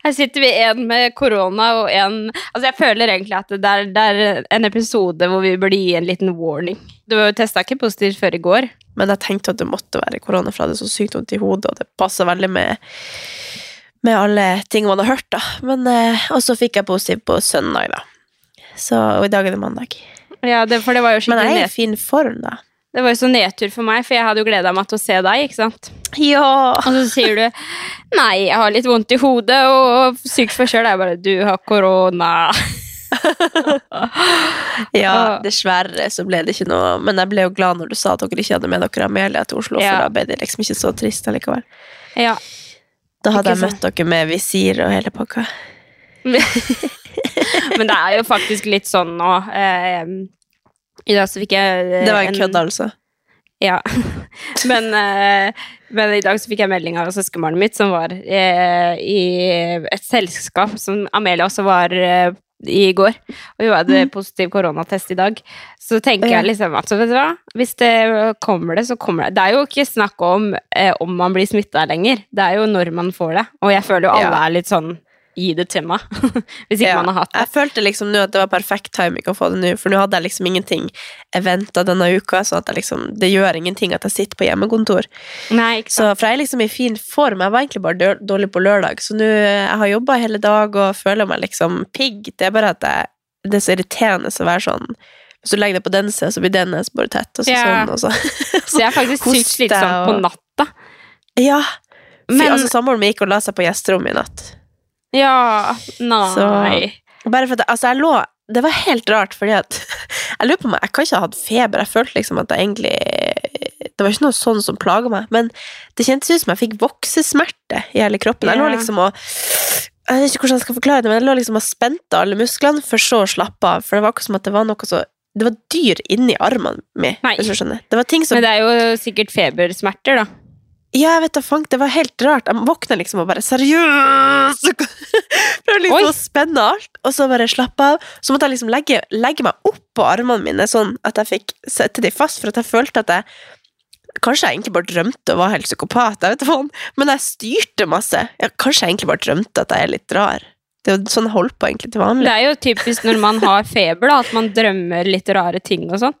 Her sitter vi en med korona og en Altså, jeg føler egentlig at det er, det er en episode hvor vi burde gi en liten warning. Du testa ikke positivt før i går. Men jeg tenkte at det måtte være korona, for jeg hadde så sykt vondt i hodet, og det passer veldig med, med alle ting man har hørt, da. Men, eh, og så fikk jeg positiv på søndag, da. Så, og i dag er det mandag. Ja, det, for det var jo skikkelig Men jeg er i fin form, da. Det var jo så nedtur for meg, for jeg hadde jo gleda meg til å se deg, ikke sant. Ja! Og så sier du 'nei, jeg har litt vondt i hodet og sykt forkjøla'. Jeg bare 'du har korona'. Ja, dessverre så ble det ikke noe Men jeg ble jo glad når du sa at dere ikke hadde med dere Amelia til Oslo, Ja. for da ble det liksom ikke så trist allikevel. Ja. Da hadde jeg møtt dere med visir og hele pakka. Men det er jo faktisk litt sånn nå. Eh, I dag så fikk jeg eh, Det var en kødd, altså. Ja. Men, eh, men i dag så fikk jeg melding av søskenbarnet mitt som var eh, i et selskap som Amelia også var eh, i går. Og hun hadde positiv koronatest i dag. Så tenker Mm. Ja. jeg liksom at vet du hva, hvis det kommer det, så kommer det. Det er jo ikke snakk om eh, om man blir smitta lenger. Det er jo når man får det. Og jeg føler jo alle Ja. er litt sånn Gi det meg. hvis ikke Ja. man har hatt det. Jeg følte liksom nå at det var perfekt timing å få det nå, for nå hadde jeg liksom ingenting eventa denne uka, så liksom, det gjør ingenting at jeg sitter på hjemmekontor. Nei. Så for jeg er liksom i fin form. Jeg var egentlig bare dårlig på lørdag, så nå jeg har jobba hele dag og føler meg liksom pigg. Det er bare at jeg, det er så irriterende å være sånn Hvis du legger det på den sida, så blir den bare tett, og så Ja. sånn, og så Så jeg er faktisk sykt Hoste og... på natta. Ja. Fy, Men- altså, Samboeren min gikk og la seg på gjesterommet i natt. Ja, nei. Så- Bare for at, altså, jeg lå Det var helt rart, fordi at Jeg lurer på meg, jeg kan ikke ha hatt feber. Jeg følte liksom at jeg egentlig Det var ikke noe sånn som plaga meg, men det kjentes ut som jeg fikk voksesmerte i hele kroppen. Jeg lå liksom og Jeg vet ikke hvordan jeg skal forklare det, men jeg lå liksom og spente alle musklene, for så å slappe av. For det var akkurat som at det var noe så Det var dyr inni armene mine. Det var ting som Men det er jo sikkert febersmerter, da. Ja, jeg vet da fank, det var helt rart. Jeg våkna liksom og bare seriøst Prøvde liksom Oi. å spenne alt, og så bare slappe av. Så måtte jeg liksom legge, legge meg på armene mine, sånn at jeg fikk sette dem fast, for at jeg følte at jeg Kanskje jeg egentlig bare drømte og var helt psykopat, jeg vet hva, Men jeg styrte masse. Ja, kanskje jeg egentlig bare drømte at jeg er litt rar. Det er jo sånn jeg holder på egentlig til vanlig. Det er jo typisk når man har feber, da, at man drømmer litt rare ting og sånn.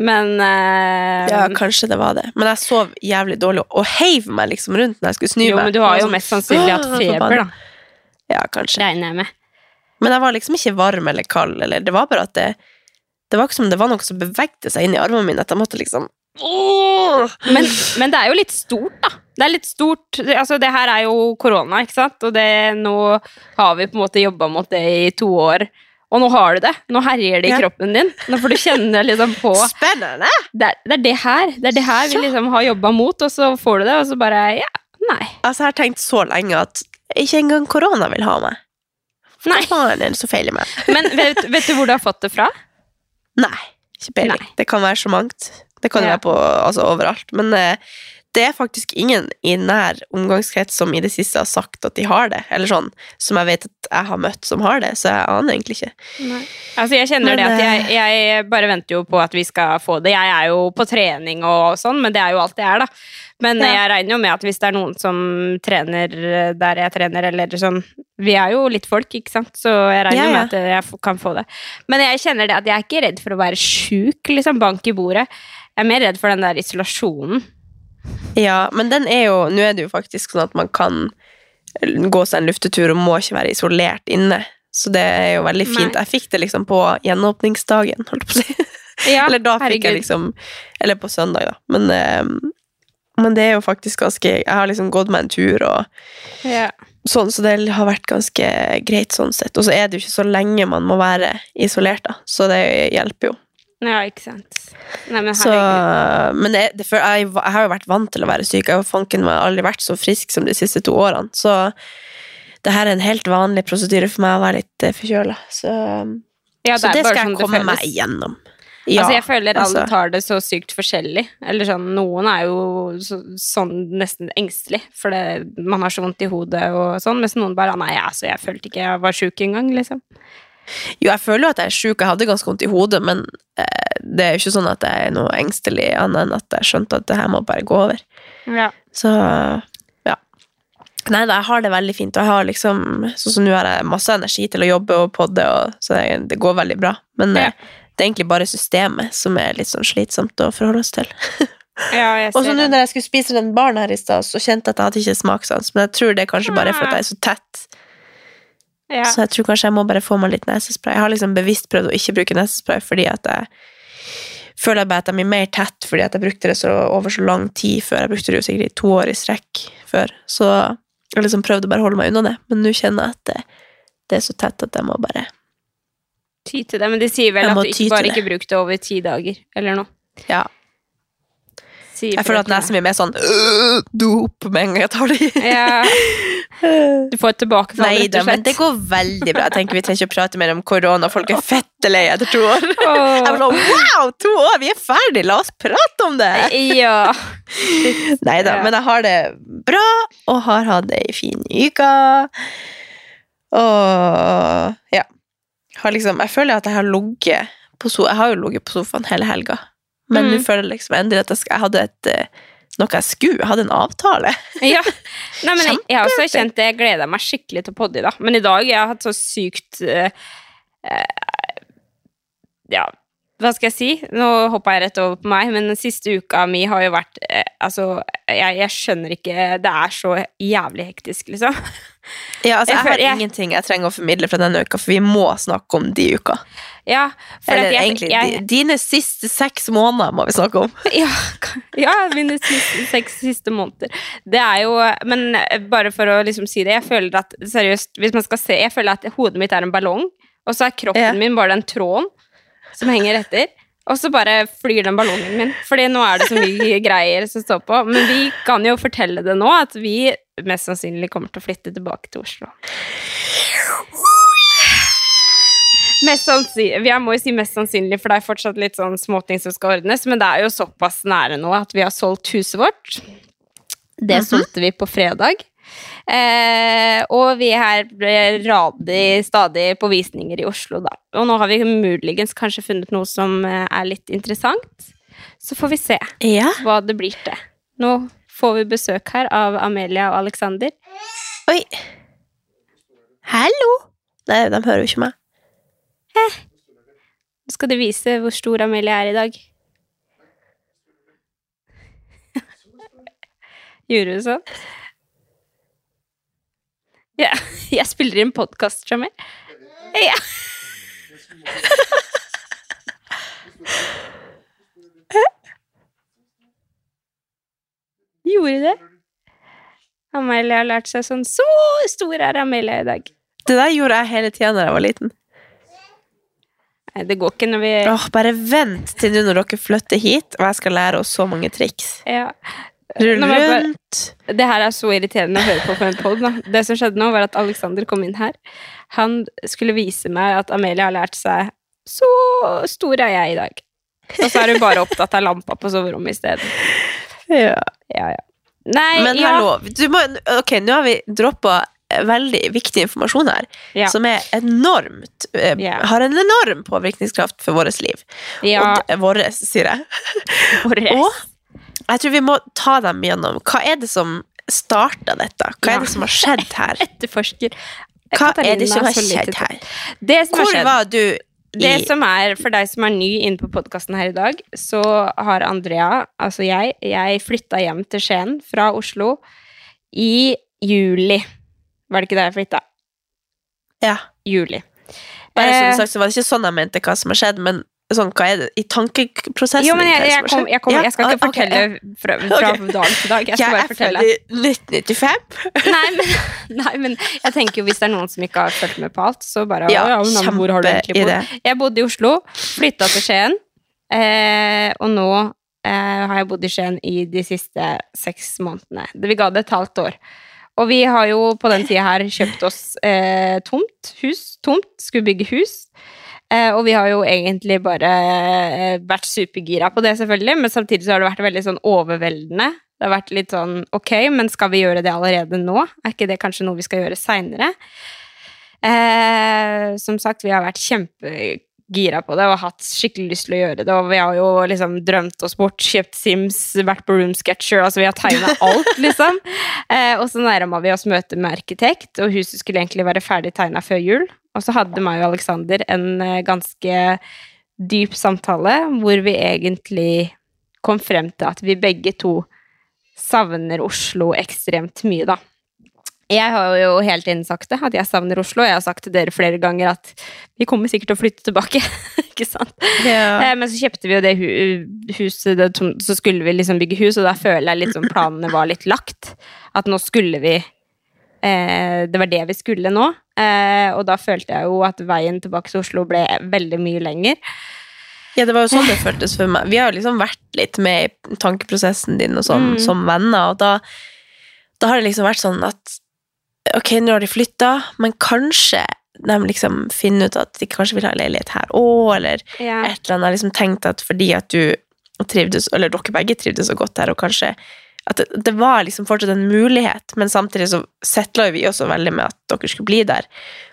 Men uh, Ja, kanskje det var det. Men jeg sov jævlig dårlig og heiv meg liksom rundt når jeg skulle snu Jo, meg. men du har jo sånn, mest sannsynlig hatt feber, da. Ja, kanskje. Regner jeg med. Men jeg var liksom ikke varm eller kald, eller det var bare at det Det var ikke som det var noe som bevegde seg inn i armene mine, at jeg måtte liksom! Men, men det er jo litt stort, da. Det er litt stort. Altså, det her er jo korona, ikke sant? Og det, nå har vi på en måte jobba mot det i to år. Og nå har du det. Nå herjer det i Ja. kroppen din. Nå får du kjenne liksom på Spennende! Det er det, er det her Det er det her vi Ja. liksom har jobba mot, og så får du det, og så bare Ja, nei. Altså, jeg har tenkt så lenge at ikke engang korona vil ha meg. For Nei. faen er det som feiler meg? Men vet, vet du hvor du har fått det fra? Nei, ikke peiling. Det kan være så mangt. Det kan Ja. være på altså, overalt. Men eh, det er faktisk ingen i nær omgangskrets som i det siste har sagt at de har det. Eller sånn, som jeg vet at jeg har møtt som har det, så jeg aner egentlig ikke. Altså, jeg kjenner Men, det at jeg, eh, jeg bare venter jo på at vi skal få det. Jeg er jo på trening og sånn, men det er jo alt jeg er, da. Men Ja. jeg regner jo med at hvis det er noen som trener der jeg trener, eller sånn Vi er jo litt folk, ikke sant, så jeg regner Ja, ja. med at jeg kan få det. Men jeg kjenner det at jeg er ikke redd for å være sjuk, liksom. Bank i bordet. Jeg er mer redd for den der isolasjonen. Ja, men den er jo Nå er det jo faktisk sånn at man kan gå seg en luftetur og må ikke være isolert inne. Så det er jo veldig fint. Nei. Jeg fikk det liksom på gjenåpningsdagen, holdt på å si. Ja, Eller da fikk jeg liksom Eller på søndag, da. Men, eh, men det er jo faktisk ganske Jeg har liksom gått meg en tur og Ja. sånn, så det har vært ganske greit sånn sett. Og så er det jo ikke så lenge man må være isolert, da. Så det hjelper jo. Ja, ikke sant. Nei, men Så, men det, det, for jeg, jeg har jo vært vant til å være syk. Jeg har fanken meg aldri vært så frisk som de siste to årene. Så det her er en helt vanlig prosedyre for meg å være litt uh, forkjøla. Så, Ja, så det skal sånn jeg komme meg igjennom. Ja, altså, jeg føler alle altså. tar det så sykt forskjellig. Eller sånn, noen er jo så, sånn nesten engstelig, for det, man har så vondt i hodet og sånn, mens noen bare Nei, altså, jeg følte ikke jeg var sjuk engang, liksom. Jo, jeg føler jo at jeg er sjuk. Jeg hadde ganske vondt i hodet, men eh, det er jo ikke sånn at jeg er noe engstelig, annet enn at jeg skjønte at det her må bare gå over. Ja. Så ja. Nei da, jeg har det veldig fint, og jeg har liksom Sånn som nå har jeg masse energi til å jobbe og podde, og, så det, det går veldig bra. Men Ja. eh, det er egentlig bare systemet som er litt sånn slitsomt å forholde oss til. ja, Og så nå når jeg skulle spise den baren her i stad, så kjente jeg at jeg hadde ikke smakssans, men jeg tror det er kanskje bare for at jeg er så tett. Ja. Så jeg tror kanskje jeg må bare få meg litt nesespray. Jeg har liksom bevisst prøvd å ikke bruke nesespray fordi at jeg føler bare at jeg blir mer tett fordi at jeg brukte det så over så lang tid før. Jeg brukte det jo sikkert i to år i strekk før. Så jeg liksom prøvde å bare holde meg unna det. Men nå kjenner jeg at det, det er så tett at jeg må bare Ty til det, men de sier vel at du ikke bare det. ikke bruk det over ti dager, eller noe. Ja. Sier Jeg føler at nesen min er mer sånn øh, dop med en gang jeg tar det i. Ja. Du får et tilbakefall, Nei rett og men det går veldig bra. Jeg tenker Vi trenger ikke prate mer om korona. Folk er fette lei etter to år. Jeg var sånn, wow, to år, vi er ferdig, la oss prate om det! Ja. Nei da, men jeg har det bra, og har hatt ei en fin uke. Og ja. Har liksom, jeg føler at jeg har ligget på so Jeg har jo ligget på sofaen hele helga, men Mm. nå føler jeg liksom endelig at jeg, hadde et, eh, noe jeg skulle. Jeg hadde en avtale. ja. Nei, men jeg, har også kjent det. Jeg gleder meg skikkelig til i dag. Men i dag jeg har hatt så sykt uh, uh, Ja, hva skal jeg si? Nå hoppa jeg rett over på meg, men den siste uka mi har jo vært eh, Altså, jeg, jeg skjønner ikke Det er så jævlig hektisk, liksom. Ja, altså, Jeg jeg, har jeg- ingenting jeg trenger å formidle fra denne uka, for vi må snakke om de uka. Ja, Eller egentlig, jeg, dine siste seks måneder må vi snakke om. Ja, ja mine siste, seks siste måneder. Det er jo Men eh, bare for å liksom si det, jeg føler at seriøst, hvis man skal se Jeg føler at hodet mitt er en ballong, og så er kroppen Ja. min bare den tråden som henger etter. Og så bare flyr den ballongen min, Fordi nå er det så mye greier som står på. Men vi kan jo fortelle det nå, at vi mest sannsynlig kommer til å flytte tilbake til Oslo. Mest sannsynlig, jeg må jo si mest sannsynlig, for det er fortsatt litt sånn småting som skal ordnes, men det er jo såpass nære nå at vi har solgt huset vårt. Det solgte vi på fredag. Eh, og vi er radig stadig på visninger i Oslo, da. Og nå har vi muligens kanskje funnet noe som eh, er litt interessant. Så får vi se Ja. hva det blir til. Nå får vi besøk her av Amelia og Alexander. Oi. Hallo! Nei, de hører jo ikke meg. Nå skal du vise hvor stor Amelia er i dag. Gjorde du sånn? Ja, jeg spiller inn podkast, Jamil. Ja. Gjorde det? Amelie har lært seg sånn Så stor er Amelie i dag. Det der gjorde jeg hele tida da jeg var liten. Nei, det går ikke når vi Åh, bare vent til nå når dere flytter hit, og jeg skal lære oss så mange triks. ja. Rull rundt. bare-. Det her er så irriterende å høre på på en pod. Det som skjedde nå, var at Alexander kom inn her. Han skulle vise meg at Amelie har lært seg Så stor er jeg i dag. Og så er hun bare opptatt av lampa på soverommet isteden. Ja. Ja, ja. Nei, Men ja. hallo, du må, ok, nå har vi droppa veldig viktig informasjon her, Ja. som er enormt eh, yeah. Har en enorm påvirkningskraft for vårt liv. ja. Og våre, sier jeg. Våre. Og jeg tror vi må ta dem gjennom. Hva er det som starta dette? Hva Ja. er det som har skjedd her? Etterforsker. Hva er det som har skjedd her? Det som har Hvor var du Det som er, For deg som er ny inne på podkasten her i dag, så har Andrea, altså jeg, jeg flytta hjem til Skien fra Oslo i juli. Var det ikke da jeg flytta? Ja. Juli. Bare Eh, som sagt, så var det ikke sånn jeg mente hva som har skjedd, men sånn, hva er det, i tankeprosessen Jo, men jeg, er jeg, kom, jeg, kom, jeg skal ikke ok, fortelle fra, fra okay. dag til dag. Jeg skal Jeg bare er fortelle. født i 1995. Nei men, nei, men jeg tenker jo hvis det er noen som ikke har fulgt med på alt, så bare Ja, ja, men hvor har du egentlig bodd? Jeg bodde i Oslo, flytta til Skien, eh, og nå eh, har jeg bodd i Skien i de siste seks månedene. Vi ga det et halvt år. Og vi har jo på den tida her kjøpt oss eh, tomt, hus, tomt, skulle bygge hus. Eh, og vi har jo egentlig bare eh, vært supergira på det, selvfølgelig, men samtidig så har det vært veldig sånn overveldende. Det har vært litt sånn ok, men skal vi gjøre det allerede nå? Er ikke det kanskje noe vi skal gjøre seinere? Eh, som sagt, vi har vært kjempegira på det og hatt skikkelig lyst til å gjøre det. Og vi har jo liksom drømt oss bort, kjøpt Sims, vært på Room Sketcher, altså vi har tegna alt, liksom. Eh, og så nærma vi oss møte med arkitekt, og huset skulle egentlig være ferdig tegna før jul. Og så hadde meg og Alexander en eh, ganske dyp samtale hvor vi egentlig kom frem til at vi begge to savner Oslo ekstremt mye, da. Jeg har jo helt tiden sagt det, at jeg savner Oslo. Jeg har sagt til dere flere ganger at vi kommer sikkert til å flytte tilbake. ikke sant? Ja. Eh, Men så kjøpte vi jo det huset, det så skulle vi liksom bygge hus, og da føler jeg litt planene var litt lagt. At nå skulle vi eh, Det var det vi skulle nå. Eh, og da følte jeg jo at veien tilbake til Oslo ble veldig mye lenger. Ja, det var jo sånn det føltes for meg. Vi har jo liksom vært litt med i tankeprosessen din og sånn, Mm. som venner, og da, da har det liksom vært sånn at ok, nå har de flytta, men kanskje de liksom finner ut at de kanskje vil ha leilighet her òg, eller Ja. et eller annet. Jeg har liksom tenkt at fordi at du trivdes, eller dere begge trivdes så godt her, og kanskje at det, det var liksom fortsatt en mulighet, men samtidig så settla jo vi også veldig med at dere skulle bli der.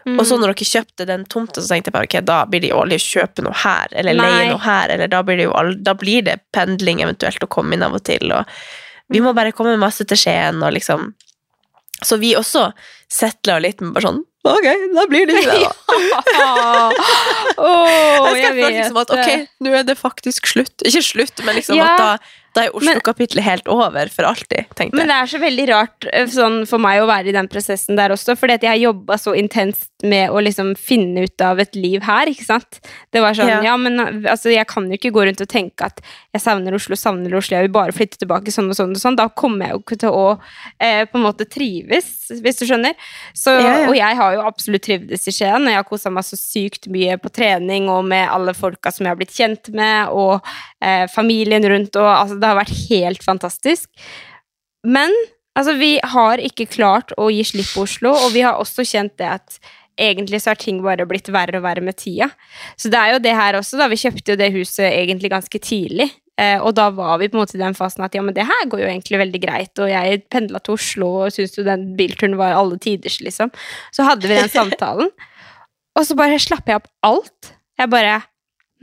Mm. Og så når dere kjøpte den tomta, så tenkte jeg bare ok, da blir det jo aldri å kjøpe noe her, eller leie noe her, eller da blir det jo all, da blir det pendling eventuelt å komme inn av og til, og vi Mm. må bare komme masse til Skien, og liksom Så vi også settla litt med bare sånn Ok, da blir det ikke det, da. oh, jeg skal jeg føle liksom at ok, nå er det faktisk slutt. Ikke slutt, men liksom Ja. at da, da er Oslo-kapitlet helt over for alltid, tenkte jeg. Men det er så veldig rart eh, sånn, for meg å være i den prosessen der også, fordi jeg har jobba så intenst med å liksom finne ut av et liv her, ikke sant. Det var sånn, Ja. ja, men altså, jeg kan jo ikke gå rundt og tenke at jeg savner Oslo, savner Oslo, jeg vil bare flytte tilbake sånn og sånn og sånn. Da kommer jeg jo ikke til å eh, på en måte trives, hvis du skjønner. Så, Ja, ja. Og jeg har jo absolutt trivdes i Skien, og jeg har kosa meg så sykt mye på trening og med alle folka som jeg har blitt kjent med, og eh, familien rundt, og altså, det har vært helt fantastisk. Men altså, vi har ikke klart å gi slipp på Oslo, og vi har også kjent det at egentlig så har ting bare blitt verre og verre med tida. Så det er jo det her også, da. Vi kjøpte jo det huset egentlig ganske tidlig. Eh, og da var vi på en måte i den fasen at ja, men det her går jo egentlig veldig greit, og jeg pendla til Oslo og syntes jo den bilturen var alle tiders, liksom. Så hadde vi den samtalen, og så bare slapper jeg opp alt. Jeg bare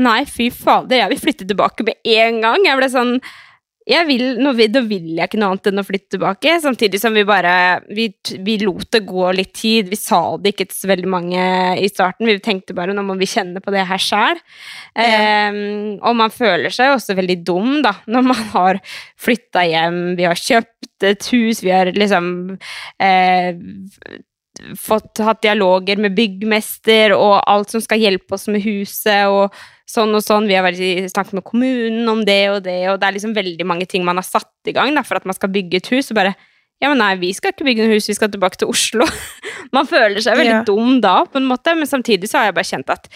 Nei, fy fader, jeg vil flytte tilbake med en gang. Jeg ble sånn vil, vil, Da vil jeg ikke noe annet enn å flytte tilbake, samtidig som vi bare Vi, vi lot det gå litt tid. Vi sa det ikke til så veldig mange i starten. Vi tenkte bare nå må vi kjenne på det her sjæl. Ehm, og man føler seg også veldig dum, da, når man har flytta hjem, vi har kjøpt et hus, vi har liksom eh, fått hatt dialoger med byggmester og alt som skal hjelpe oss med huset og sånn og sånn. Vi har vært i snakket med kommunen om det og det, og det er liksom veldig mange ting man har satt i gang da, for at man skal bygge et hus. Og bare Ja, men nei, vi skal ikke bygge noe hus, vi skal tilbake til Oslo. man føler seg veldig Ja. dum da, på en måte, men samtidig så har jeg bare kjent at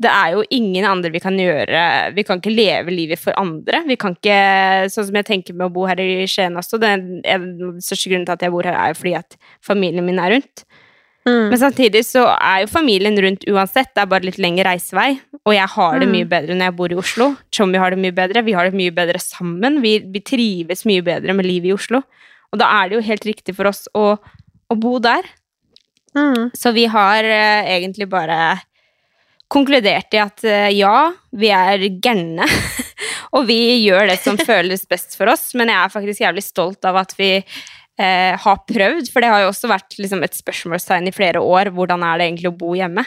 det er jo ingen andre vi kan gjøre Vi kan ikke leve livet for andre. Vi kan ikke, Sånn som jeg tenker med å bo her i Skien også, den den største grunnen til at jeg bor her, er jo fordi at familien min er rundt. Mm. Men samtidig så er jo familien rundt uansett, det er bare litt lengre reisevei. Og jeg har det Mm. mye bedre når jeg bor i Oslo. Chommy har det mye bedre, vi har det mye bedre sammen. Vi, vi trives mye bedre med livet i Oslo. Og da er det jo helt riktig for oss å, å bo der. Mm. Så vi har uh, egentlig bare konkludert i at uh, ja, vi er gærne. og vi gjør det som føles best for oss, men jeg er faktisk jævlig stolt av at vi eh, har prøvd, for det har jo også vært liksom, et spørsmålstegn i flere år. Hvordan er det egentlig å bo hjemme?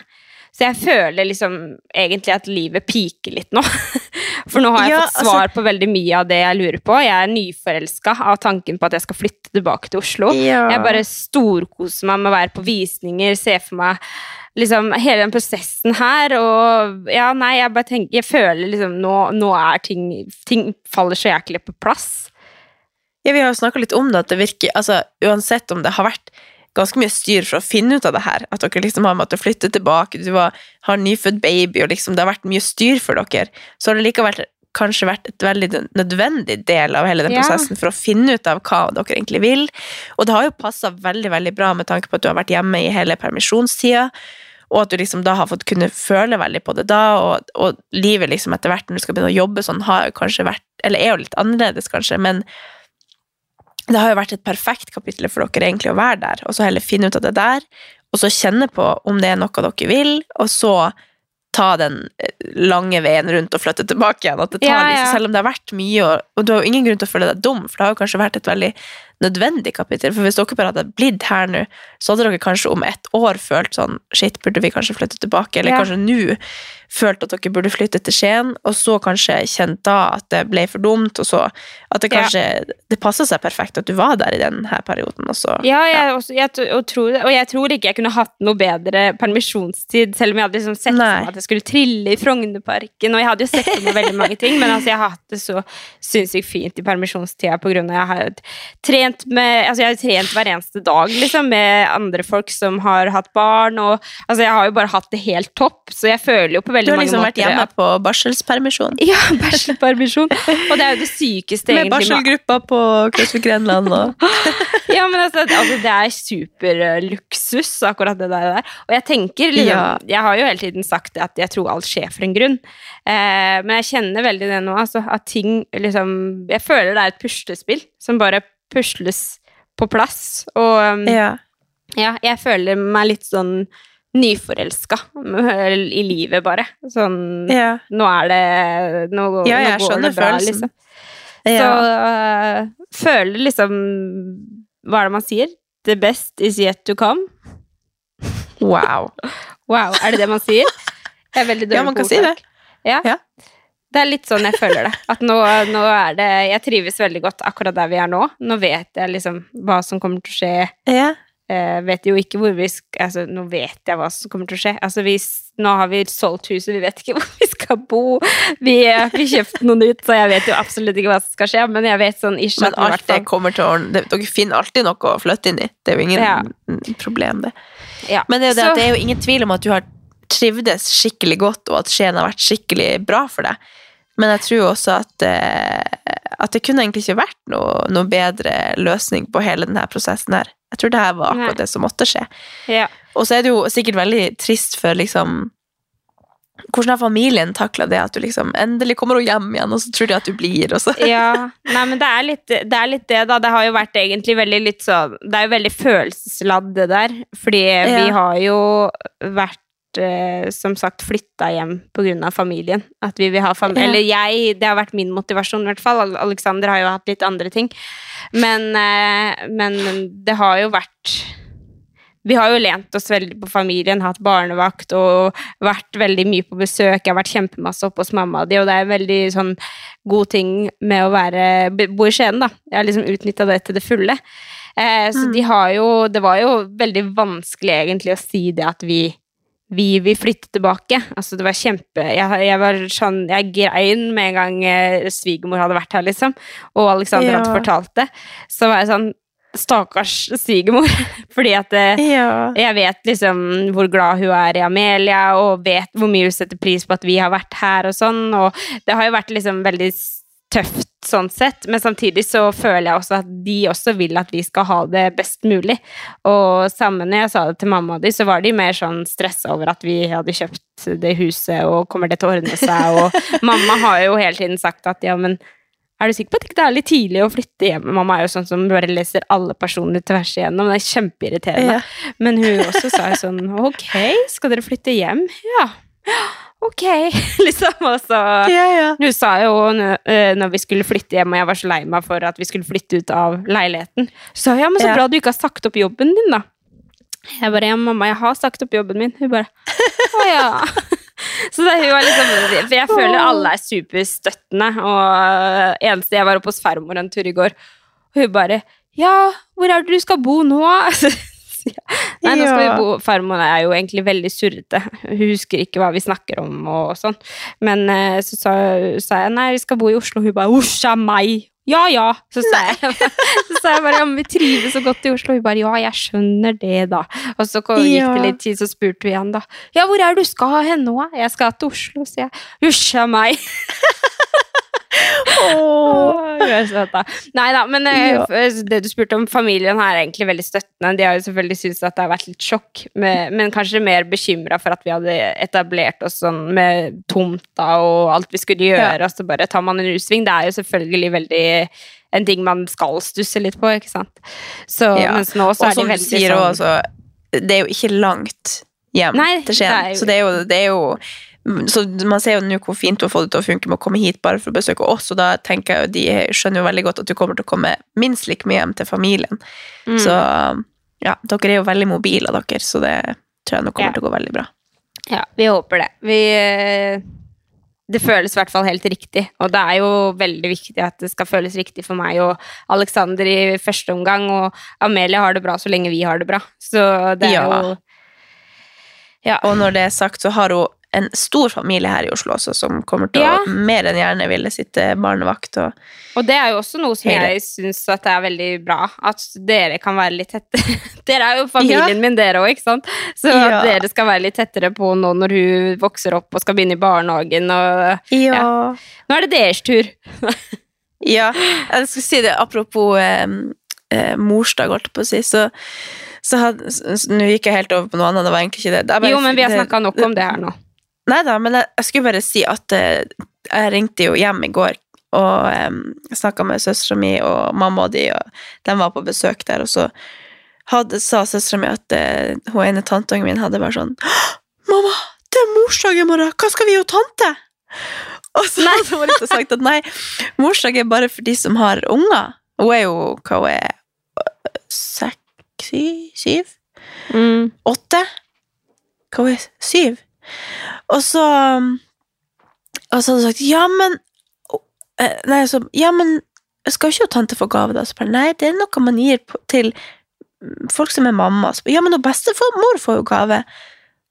Så jeg føler liksom egentlig at livet piker litt nå. For nå har jeg Ja, fått altså- svar på veldig mye av det jeg lurer på. Jeg er nyforelska av tanken på at jeg skal flytte tilbake til Oslo. Ja. Jeg bare storkoser meg med å være på visninger, se for meg liksom hele den prosessen her, og ja, nei, jeg bare tenker Jeg føler liksom nå, nå er ting Ting faller så jæklig på plass. Ja, vi har jo snakka litt om det, at det virker altså, Uansett om det har vært ganske mye styr for å finne ut av det her, at dere liksom har måttet flytte tilbake, du har, har nyfødt baby, og liksom det har vært mye styr for dere, så har det likevel kanskje vært et veldig nødvendig del av hele den Ja. prosessen for å finne ut av hva dere egentlig vil. Og det har jo passa veldig veldig bra med tanke på at du har vært hjemme i hele permisjonstida, og at du liksom da har fått kunne føle veldig på det da, og, og livet liksom etter hvert når du skal begynne å jobbe sånn, har jo kanskje vært Eller er jo litt annerledes, kanskje, men det har jo vært et perfekt kapittel for dere egentlig å være der, og så heller finne ut av det der, og så kjenne på om det er noe dere vil, og så ta den eh, lange veien rundt og flytte tilbake igjen. At det tar Ja, ja. liksom, selv om det har vært mye, og, og du har jo ingen grunn til å føle deg dum, for det har jo kanskje vært et veldig nødvendig kapittel. For hvis dere bare hadde blitt her nå, så hadde dere kanskje om et år følt sånn Shit, burde vi kanskje flytte tilbake? Eller Ja. kanskje nå følt at dere burde flytte til Skien, og så kanskje kjent da at det ble for dumt, og så at det Ja. kanskje Det passa seg perfekt at du var der i denne perioden, og så Ja, jeg, også, jeg, og, tror, og jeg tror ikke jeg kunne hatt noe bedre permisjonstid, selv om jeg hadde liksom sett for at jeg skulle trille i Frognerparken, og jeg hadde jo sett for meg veldig mange ting, men altså, jeg har hatt det så sinnssykt fint i permisjonstida på grunn av at jeg har trent med Altså, jeg har trent hver eneste dag, liksom, med andre folk som har hatt barn, og altså, jeg har jo bare hatt det helt topp, så jeg føler jo på veldig mange måter Du har liksom vært hjemme at- på barselspermisjon. Ja, barselpermisjon. Og det er jo det sykeste, Med egentlig. med- barselgruppa på Crossfit Grenland og Ja, men altså, altså det er superluksus, akkurat det der. Og jeg tenker liksom, Ja. Jeg har jo hele tiden sagt at jeg tror alt skjer for en grunn. Eh, men jeg kjenner veldig det nå, altså, at ting liksom Jeg føler det er et puslespill som bare pusles på plass. Og um, Ja. ja, jeg føler meg litt sånn nyforelska i livet, bare. Sånn ja. Nå er det Nå, Ja, nå går det bra, følelsen. liksom. Så øh, føler liksom Hva er det man sier? The best is yet to come. Wow. Wow, er det det man sier? Jeg er veldig dårlig Ja, man kan kan si det. Ja. Ja. Det er litt sånn jeg føler det. At nå, nå er det Jeg trives veldig godt akkurat der vi er nå. Nå vet jeg liksom hva som kommer til å skje. Ja. Eh, vet jo ikke hvor vi skal Altså, nå vet jeg hva som kommer til å skje. Altså, vi, nå har vi solgt huset, vi vet ikke hvor vi skal bo. Vi har ikke kjøpt noe nytt, så jeg vet jo absolutt ikke hva som skal skje, men jeg vet sånn ish Men alt det kommer til å ordne Dere finner alltid noe å flytte inn i. Det er jo ingen Ja. problem, det. ja. Men det er, jo det, Så- det er jo ingen tvil om at du har trivdes skikkelig godt, og at Skien har vært skikkelig bra for deg. Men jeg tror også at, eh, at det kunne egentlig ikke vært noe, noe bedre løsning på hele denne prosessen her. Jeg tror det her var akkurat Nei. det som måtte skje. ja. Og så er det jo sikkert veldig trist for liksom Hvordan har familien takla det at du liksom endelig kommer hjem igjen, og så tror de at du blir, og så ja. Nei, men det er, litt, det er litt det, da. Det har jo vært egentlig veldig litt sånn Det er jo veldig følelsesladd, det der. Fordi vi har jo vært som sagt flytta hjem pga. familien. At vi vil ha familie. Eller jeg, det har vært min motivasjon, i hvert fall. Al- Alexander har jo hatt litt andre ting. Men, eh, men det har jo vært vi har jo lent oss veldig på familien, hatt barnevakt og vært veldig mye på besøk. Jeg har vært kjempemasse oppe hos mamma og de, og det er en veldig sånn god ting med å være, bo i Skien, da. Jeg har liksom utnytta det til det fulle. Eh, så de har jo Det var jo veldig vanskelig egentlig å si det at vi vi vil flytte tilbake. Altså, det var kjempe Jeg, jeg var sånn Jeg grein med en gang eh, svigermor hadde vært her, liksom, og Alexander Ja. hadde fortalt det. Så var jeg sånn Stakkars svigermor. Fordi at eh, Ja. jeg vet liksom hvor glad hun er i Amelia, og vet hvor mye hun setter pris på at vi har vært her og sånn, og det har jo vært liksom veldig tøft sånn sett, men samtidig så føler jeg også at de også vil at vi skal ha det best mulig. Og sammen når jeg sa det til mamma og de, så var de mer sånn stressa over at vi hadde kjøpt det huset, og kommer det til å ordne seg, og mamma har jo hele tiden sagt at ja, men er du sikker på at ikke det er litt tidlig å flytte hjem? Mamma er jo sånn som bare leser alle personer tvers igjennom. Det er kjempeirriterende. Ja. Men hun også sa jo sånn Ok, skal dere flytte hjem? Ja. Ok, liksom. Og så Ja, ja. Hun sa jo eh, når vi skulle flytte hjem, og jeg var så lei meg for at vi skulle flytte ut av leiligheten, så ja, men så bra du ikke har sagt opp jobben din, da. Jeg bare ja, mamma, jeg har sagt opp jobben min. Hun bare å ja. Så det var liksom, for jeg føler alle er superstøttende, og eneste jeg var oppe hos farmor en tur i går, og hun bare Ja, hvor er det du skal bo nå? Nei, nå skal vi bo Farmor er jo egentlig veldig surrete. Hun husker ikke hva vi snakker om og sånn. Men eh, så sa, sa jeg nei, vi skal bo i Oslo. Hun bare usja meg. Ja ja. Så sa, jeg, så sa jeg bare ja, men vi trives så godt i Oslo. Hun bare ja, jeg skjønner det, da. Og så gikk Ja. det litt tid, så spurte vi igjen, da. Ja, hvor er du skal hen nå? Jeg skal til Oslo, sier jeg. Usja meg. Da. Nei da, men eh, Ja. det du spurte om, familien her er egentlig veldig støttende. De har jo selvfølgelig syntes at det har vært litt sjokk, med, men kanskje mer bekymra for at vi hadde etablert oss sånn med tomta og alt vi skulle gjøre, og så bare tar man en U-sving. Det er jo selvfølgelig veldig en ting man skal stusse litt på, ikke sant. Så, Ja. Mens nå så Og er de som du veldig sier sånn også, det er jo ikke langt hjem Nei, til Skien. Så det er jo, det er jo så Man ser jo nå hvor fint hun har fått det til å funke med å komme hit bare for å besøke oss, og da tenker jeg jo de skjønner jo veldig godt at du kommer til å komme minst like mye hjem til familien. Mm. Så ja, dere er jo veldig mobile, dere, så det tror jeg nå kommer Ja. til å gå veldig bra. Ja, vi håper det. Vi, eh, det føles i hvert fall helt riktig, og det er jo veldig viktig at det skal føles riktig for meg og Alexander i første omgang, og Amelie har det bra så lenge vi har det bra. Så det er Ja. jo Ja. Og når det er sagt, så har hun en stor familie her i Oslo også, som kommer til Ja. å mer enn gjerne ville sitte barnevakt og Og det er jo også noe som Hele. jeg syns er veldig bra, at dere kan være litt tette. dere er jo familien Ja. min, dere òg, ikke sant? Så Ja. at dere skal være litt tettere på nå når hun vokser opp og skal begynne i barnehagen og Ja. Nå er det deres tur. Ja, jeg skulle si det apropos eh, eh, morsdag, holdt jeg på å si, så, så Nå gikk jeg helt over på noe annet, det var egentlig ikke det. det bare- Jo, men vi har snakka nok om det her nå. Nei da, men jeg, jeg skulle bare si at eh, jeg ringte jo hjem i går og um, snakka med søstera mi og mamma og de, og de var på besøk der, og så hadde, sa søstera mi at uh, hun ene tanteungen min hadde bare sånn Mamma, det er morsdag i morgen, hva skal vi gjøre tante? Og så hadde hun liksom sagt at nei, morsdag er bare for de som har unger. Hun er jo hva hun er Seks? Syv? Mm. åtte? Hva er hun? Syv? Og så Og så hadde hun sagt ja, men eh, Nei, så Ja, men skal ikke tante få gave, da? Så bare, nei, det er noe man gir til folk som er mamma. Så ja, men hun bestemor får jo gave.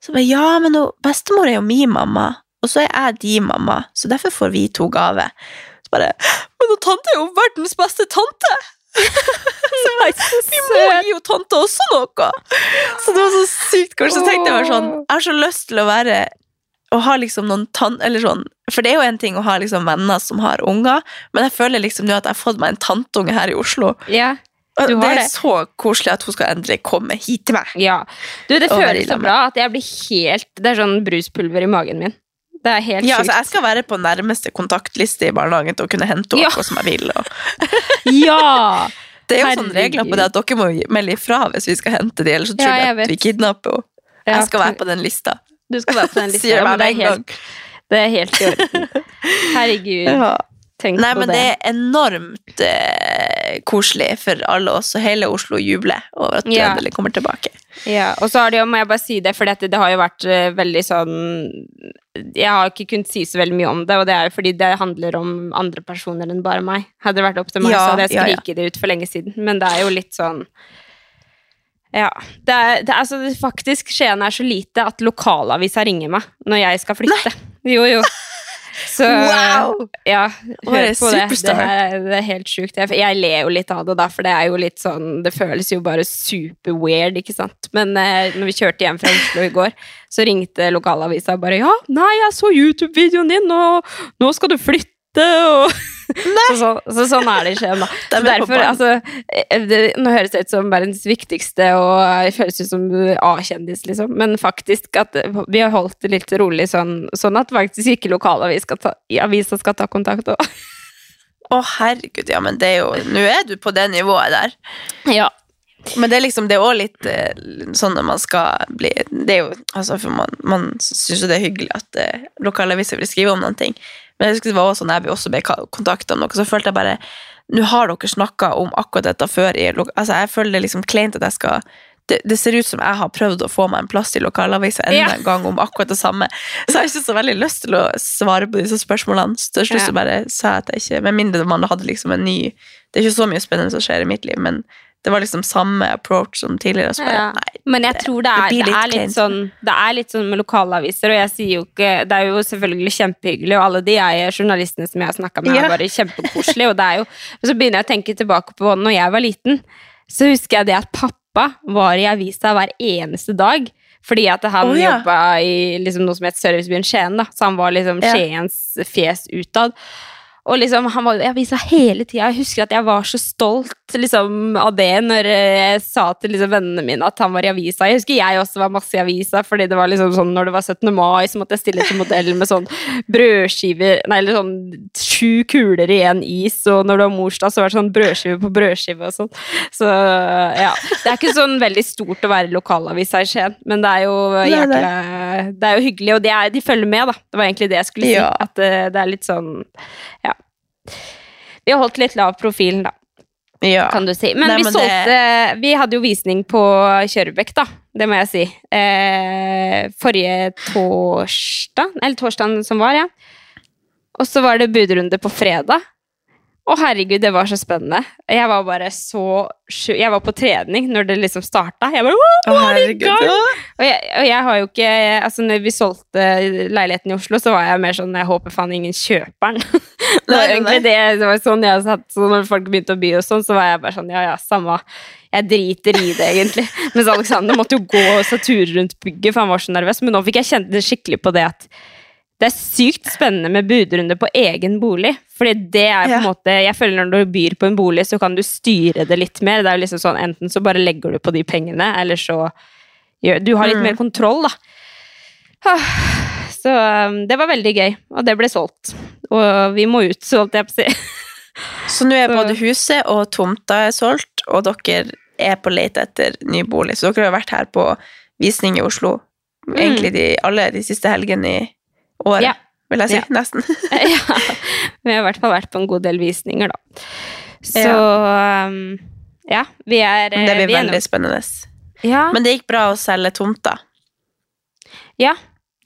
Så bare, ja, men hun, bestemor er jo min mamma, og så er jeg din mamma, så derfor får vi to gave. Så bare, men tante er jo verdens beste tante! vi må gi jo tante også noe! Så det var så sykt kort. Så tenkte jeg bare sånn, jeg har så lyst til å være å ha liksom noen tann... Eller sånn, for det er jo en ting å ha liksom venner som har unger, men jeg føler liksom nå at jeg har fått meg en tanteunge her i Oslo. Ja. Det er det. så koselig at hun skal endelig komme hit til meg. Ja. Du, det føles så bra at jeg blir helt Det er sånn bruspulver i magen min. Det er helt Ja, altså, jeg skal være på nærmeste kontaktliste i barnehagen til å kunne hente henne Ja. akkurat som jeg vil. Ja! Det er jo sånne regler på det at dere må melde ifra hvis vi skal hente dem, ellers så tror Ja, de jeg at vi kidnapper henne. Jeg skal være på den lista. Du skal være på den lista. Ja, men det, er helt, det er helt i orden. Herregud, Ja. Tenk Nei, men det. det er enormt eh, koselig for alle oss, og hele Oslo jubler over at du Ja. endelig kommer tilbake. Ja, og så har det jo, må jeg bare si det, for det, det har jo vært uh, veldig sånn Jeg har ikke kunnet si så veldig mye om det, og det er jo fordi det handler om andre personer enn bare meg. Hadde det vært opp til meg, Ja, så hadde jeg ja, ja. det ut for lenge siden. Men det er jo litt sånn Ja. Det er, det, er- altså, faktisk, Skien er så lite at lokalavisa ringer meg når jeg skal flytte. Nei. Jo, jo. Så Wow! ja, hør det på det. Det superstar. er, det er helt sjukt. Jeg, jeg ler jo litt av det, da, for det er jo litt sånn Det føles jo bare super weird, ikke sant. Men eh, når vi kjørte hjem fra Oslo i går, så ringte lokalavisa og bare Ja, nei, jeg så YouTube-videoen din, og nå skal du flytte, og så, så, så sånn er det i Skien, da. Så er derfor, altså eh, det, Nå høres det ut som verdens viktigste, og jeg føles ut som A-kjendis, liksom, men faktisk at eh, vi har holdt det litt rolig sånn, sånn at faktisk ikke lokalavisa skal ta, avisa skal ta kontakt òg. Å, herregud, ja, men det er jo Nå er du på det nivået der. Ja. Men det er liksom, det er òg litt eh, sånn når man skal bli Det er jo, altså for Man, man syns jo det er hyggelig at eh, lokalaviser vil skrive om noen ting. Men jeg husker det var også når jeg også ble kontakta om noe, så følte jeg bare Nå har dere snakka om akkurat dette før i Altså, jeg føler det liksom kleint at jeg skal det, det ser ut som jeg har prøvd å få meg en plass i lokalavisa enda Ja. en gang om akkurat det samme. Så jeg har ikke så veldig lyst til å svare på disse spørsmålene. Så til slutt Ja. bare sa jeg at jeg ikke Med mindre man hadde liksom en ny Det er ikke så mye spennende som skjer i mitt liv, men det var liksom samme approach som tidligere. Bare, Ja. nei, Men jeg tror det er, det det er litt sånn Det er litt sånn med lokalaviser, og jeg sier jo ikke Det er jo selvfølgelig kjempehyggelig, og alle de jeg, journalistene som jeg har snakka med, Ja. er bare kjempekoselige, og det er jo og Så begynner jeg å tenke tilbake på når jeg var liten, så husker jeg det at pappa var i avisa hver eneste dag. Fordi at han oh, ja. jobba i liksom, noe som het Servicebyen Skien, da. Så han var liksom. Skiens fjes utad. Og liksom, han var i avisa hele tida. Jeg husker at jeg var så stolt liksom, av det når eh, jeg sa til liksom, vennene mine at han var i avisa. Jeg husker jeg også var masse i avisa, fordi det var liksom sånn når det var 17. mai, så måtte jeg stille til modell med sånn brødskiver Nei, eller sånn sju kuler i én is, og når det var morsdag, så var det sånn brødskive på brødskive og sånn. Så ja. Det er ikke sånn veldig stort å være lokalavisa i Skien, men det er jo jækla Det er jo hyggelig, og er, de følger med, da. Det var egentlig det jeg skulle si. Ja. At det, det er litt sånn Ja. Vi har holdt litt lav profil, da, ja. kan du si. Men Nei, vi men det- Vi hadde jo visning på Kjørbekk, da. Det må jeg si. Eh, forrige torsdag, eller torsdagen som var, ja. Og så var det budrunde på fredag. Å, herregud, det var så spennende. Jeg var bare så sjuk. Jeg var på trening når det liksom starta. Jeg bare «Åh, Å, herregud. Og jeg, og jeg har jo ikke Altså, når vi solgte leiligheten i Oslo, så var jeg mer sånn Jeg håper faen ingen kjøper den. det var egentlig det, det var sånn jeg satt Så når folk begynte å by og sånn, så var jeg bare sånn Ja, ja, samme. Jeg driter i det, egentlig. Mens Alexander måtte jo gå og så ture rundt bygget, for han var så nervøs. Men nå fikk jeg kjent det skikkelig på det at det er sykt spennende med budrunde på egen bolig. Fordi det er på en Ja. måte Jeg føler når du byr på en bolig, så kan du styre det litt mer. Det er jo liksom sånn Enten så bare legger du på de pengene, eller så gjør Du har litt Mm. mer kontroll, da. Så um, det var veldig gøy, og det ble solgt. Og vi må ut, så holdt jeg på å si. Så nå er både huset og tomta er solgt, og dere er på leit etter ny bolig. Så dere har vært her på visning i Oslo egentlig de, alle de siste helgene i året, Ja. vil jeg si. Ja. Nesten. ja. Vi har i hvert fall vært på en god del visninger, da. Så um, ja, vi er det blir vi er veldig nå- spennende. ja, Men det gikk bra å selge tomta. ja,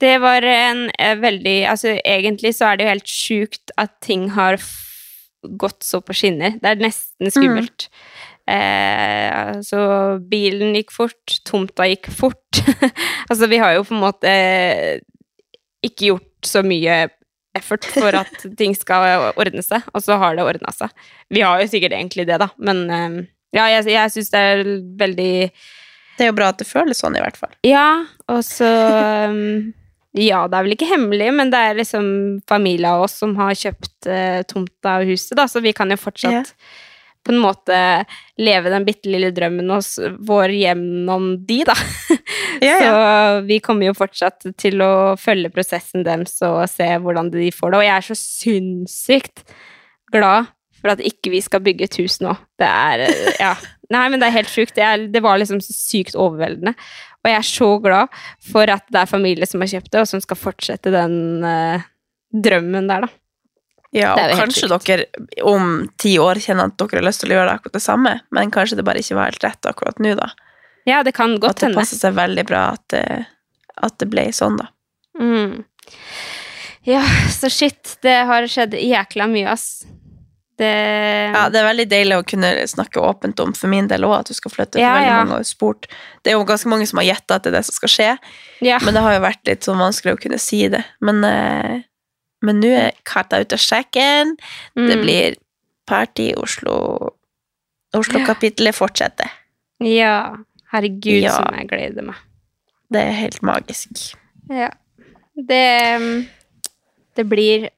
det var en eh, veldig Altså, egentlig så er det jo helt sjukt at ting har gått så på skinner. Det er nesten skummelt. Eh, altså, bilen gikk fort, tomta gikk fort. altså, vi har jo på en måte ikke gjort så mye effort for at ting skal ordne seg, og så har det ordna seg. Vi har jo sikkert egentlig det, da, men eh, ja, jeg, jeg syns det er veldig Det er jo bra at det føles sånn, i hvert fall. Ja, og så um, Ja, det er vel ikke hemmelig, men det er liksom familie av oss som har kjøpt eh, tomta og huset, da, så vi kan jo fortsatt på en måte leve den bitte lille drømmen hos vår gjennom de, da. Ja, Så vi kommer jo fortsatt til å følge prosessen deres og se hvordan de får det. Og jeg er så sinnssykt glad for at ikke vi skal bygge et hus nå. Det er eh, Ja. Nei, men det er helt sjukt. Det, er, det var liksom sykt overveldende. Og jeg er så glad for at det er familie som har kjøpt det, og som skal fortsette den eh, drømmen der, da. Ja, og kanskje sykt. dere om ti år kjenner at dere har lyst til å gjøre det akkurat det samme, men kanskje det bare ikke var helt rett akkurat nå, da. Ja, det kan godt At godt det passer seg veldig bra at det, at det ble sånn, da. Mm. Ja, så shit. Det har skjedd jækla mye, ass. Det Ja, det er veldig deilig å kunne snakke åpent om for min del òg, at du skal flytte. Ja, veldig ja. mange har spurt. Det er jo ganske mange som har gjetta at det er det som skal skje, ja. men det har jo vært litt sånn vanskelig å kunne si det. Men eh, men nå er katta ute av sekken. Det Mm. blir party i Oslo. Oslo-kapitlet fortsetter. Ja. Herregud, Ja. som jeg gleder meg. Det er helt magisk. Ja. Det Det blir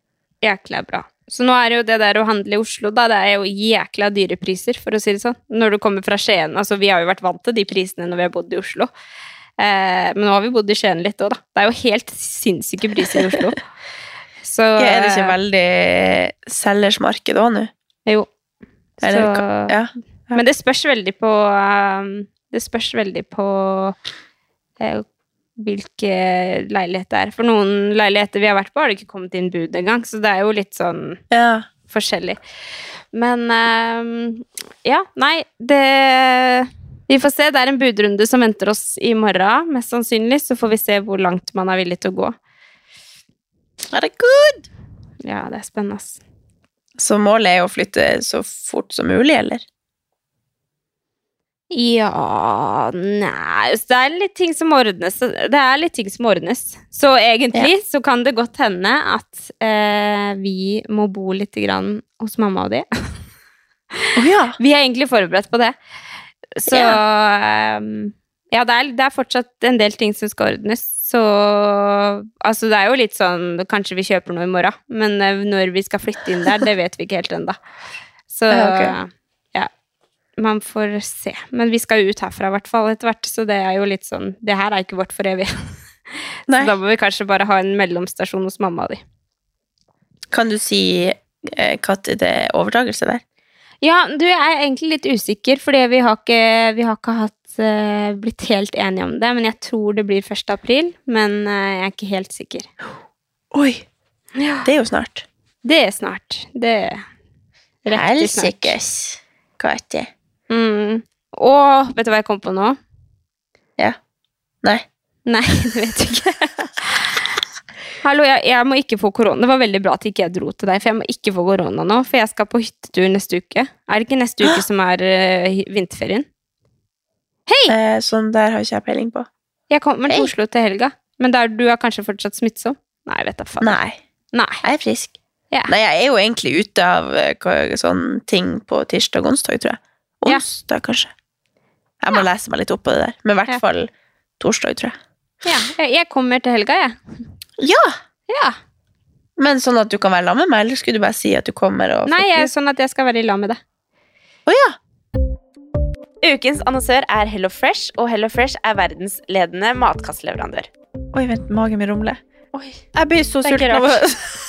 jækla bra. Så nå er det jo det der å handle i Oslo, da. Det er jo jækla dyre priser, for å si det sånn. Når du kommer fra Skien. Altså, vi har jo vært vant til de prisene når vi har bodd i Oslo. Eh, men nå har vi bodd i Skien litt òg, da. Det er jo helt sinnssyke priser i Oslo. Så Ja, er det ikke veldig selgers marked òg nå? Jo. Så- Ja. Men det spørs veldig på um, Det spørs veldig på eh, hvilke leilighet det er. For noen leiligheter vi har vært på, har det ikke kommet inn bud engang, så det er jo litt sånn ja. forskjellig. Men eh, ja, nei, det Vi får se. Det er en budrunde som venter oss i morgen, mest sannsynlig. Så får vi se hvor langt man er villig til å gå. Herregud! Ja, det er spennende. Så målet er å flytte så fort som mulig, eller? Ja Nei så Det er litt ting som ordnes. Det er litt ting som ordnes. Så egentlig så kan det godt hende at eh, vi må bo litt grann hos mamma og de. Oh, ja. Vi er egentlig forberedt på det. Så ehm, ja, det er, det er fortsatt en del ting som skal ordnes. Så altså, det er jo litt sånn Kanskje vi kjøper noe i morgen, men eh, når vi skal flytte inn der, det vet vi ikke helt ennå. Så Ja, ok. Ja. Man får se. Men vi skal jo ut herfra i hvert fall etter hvert, så det er jo litt sånn Det her er ikke vårt for evig. Så da må vi kanskje bare ha en mellomstasjon hos mamma de. Kan du si eh, når det er overtakelse der? Ja, du jeg er egentlig litt usikker, fordi vi har ikke, vi har ikke hatt, eh, blitt helt enige om det. Men jeg tror det blir 1. april, men eh, jeg er ikke helt sikker. Oi! Det er jo snart. Det er snart. Det er riktig snart. Helsikes. Kati. Mm. Og vet du hva jeg kom på nå? Ja. Nei. Nei, det vet du ikke. Hallo, jeg, jeg må ikke få korona. Det var veldig bra at ikke jeg dro til deg, for jeg må ikke få korona nå. For jeg skal på hyttetur neste uke. Er det ikke neste uke som er uh, vinterferien? Eh, sånn der har ikke jeg peiling på. Jeg kommer til Hei. Oslo til helga. Men der du er kanskje fortsatt smittsom? Nei, vet da faen. Nei. Nei. Jeg er frisk. Yeah. Nei, jeg er jo egentlig ute av eh, sånn ting på tirsdag og onsdag, tror jeg. Ja. Onsdag, kanskje. Jeg må lese meg litt opp på det der. Men i hvert Ja. fall torsdag, tror jeg. Ja, jeg, kommer til helga, jeg. Ja! Ja. Men sånn at du kan være sammen med meg, eller skulle du bare si at du kommer og Nei, jeg er sånn at jeg skal være i lag med deg. Å ja! Ukens annonsør er Hello Fresh, og Hello Fresh er verdensledende matkastleverandør. Oi, vent, magen min rumler. Oi. Jeg blir så sulten av å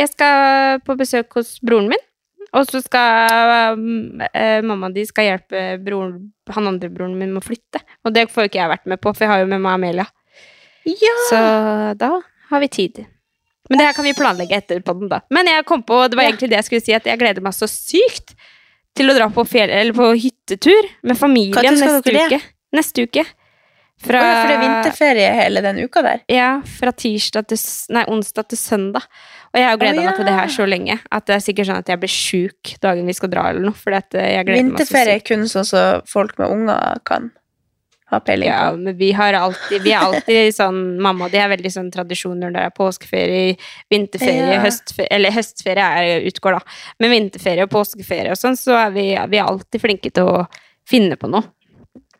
Jeg skal på besøk hos broren min. Og så skal eh, mamma og de skal hjelpe broren, han andre broren min med å flytte. Og det får jo ikke jeg vært med på, for jeg har jo med meg Amelia. Ja! Så da har vi tid. Men det her kan vi planlegge etter podden, da. Men jeg kom på, det var egentlig det jeg skulle si, at jeg gleder meg så sykt til å dra på, fjell, eller på hyttetur med familien neste uke. Neste uke. Fra, oh, ja, for det er vinterferie hele den uka der. Ja, fra tirsdag til, nei, onsdag til søndag. Og jeg har gleda oh, ja. meg til det her så lenge at det er sikkert sånn at jeg blir sjuk dagen vi skal dra, eller noe. Fordi at jeg gleder meg så Vinterferie er kun sånn som folk med unger kan ha peiling Ja, på. men vi har alltid Vi er alltid sånn Mamma og de har veldig sånn tradisjoner det er påskeferie, vinterferie, Ja. høstferie Eller høstferie er, utgår, da. Men vinterferie og påskeferie og sånn, så er vi, vi er alltid flinke til å finne på noe.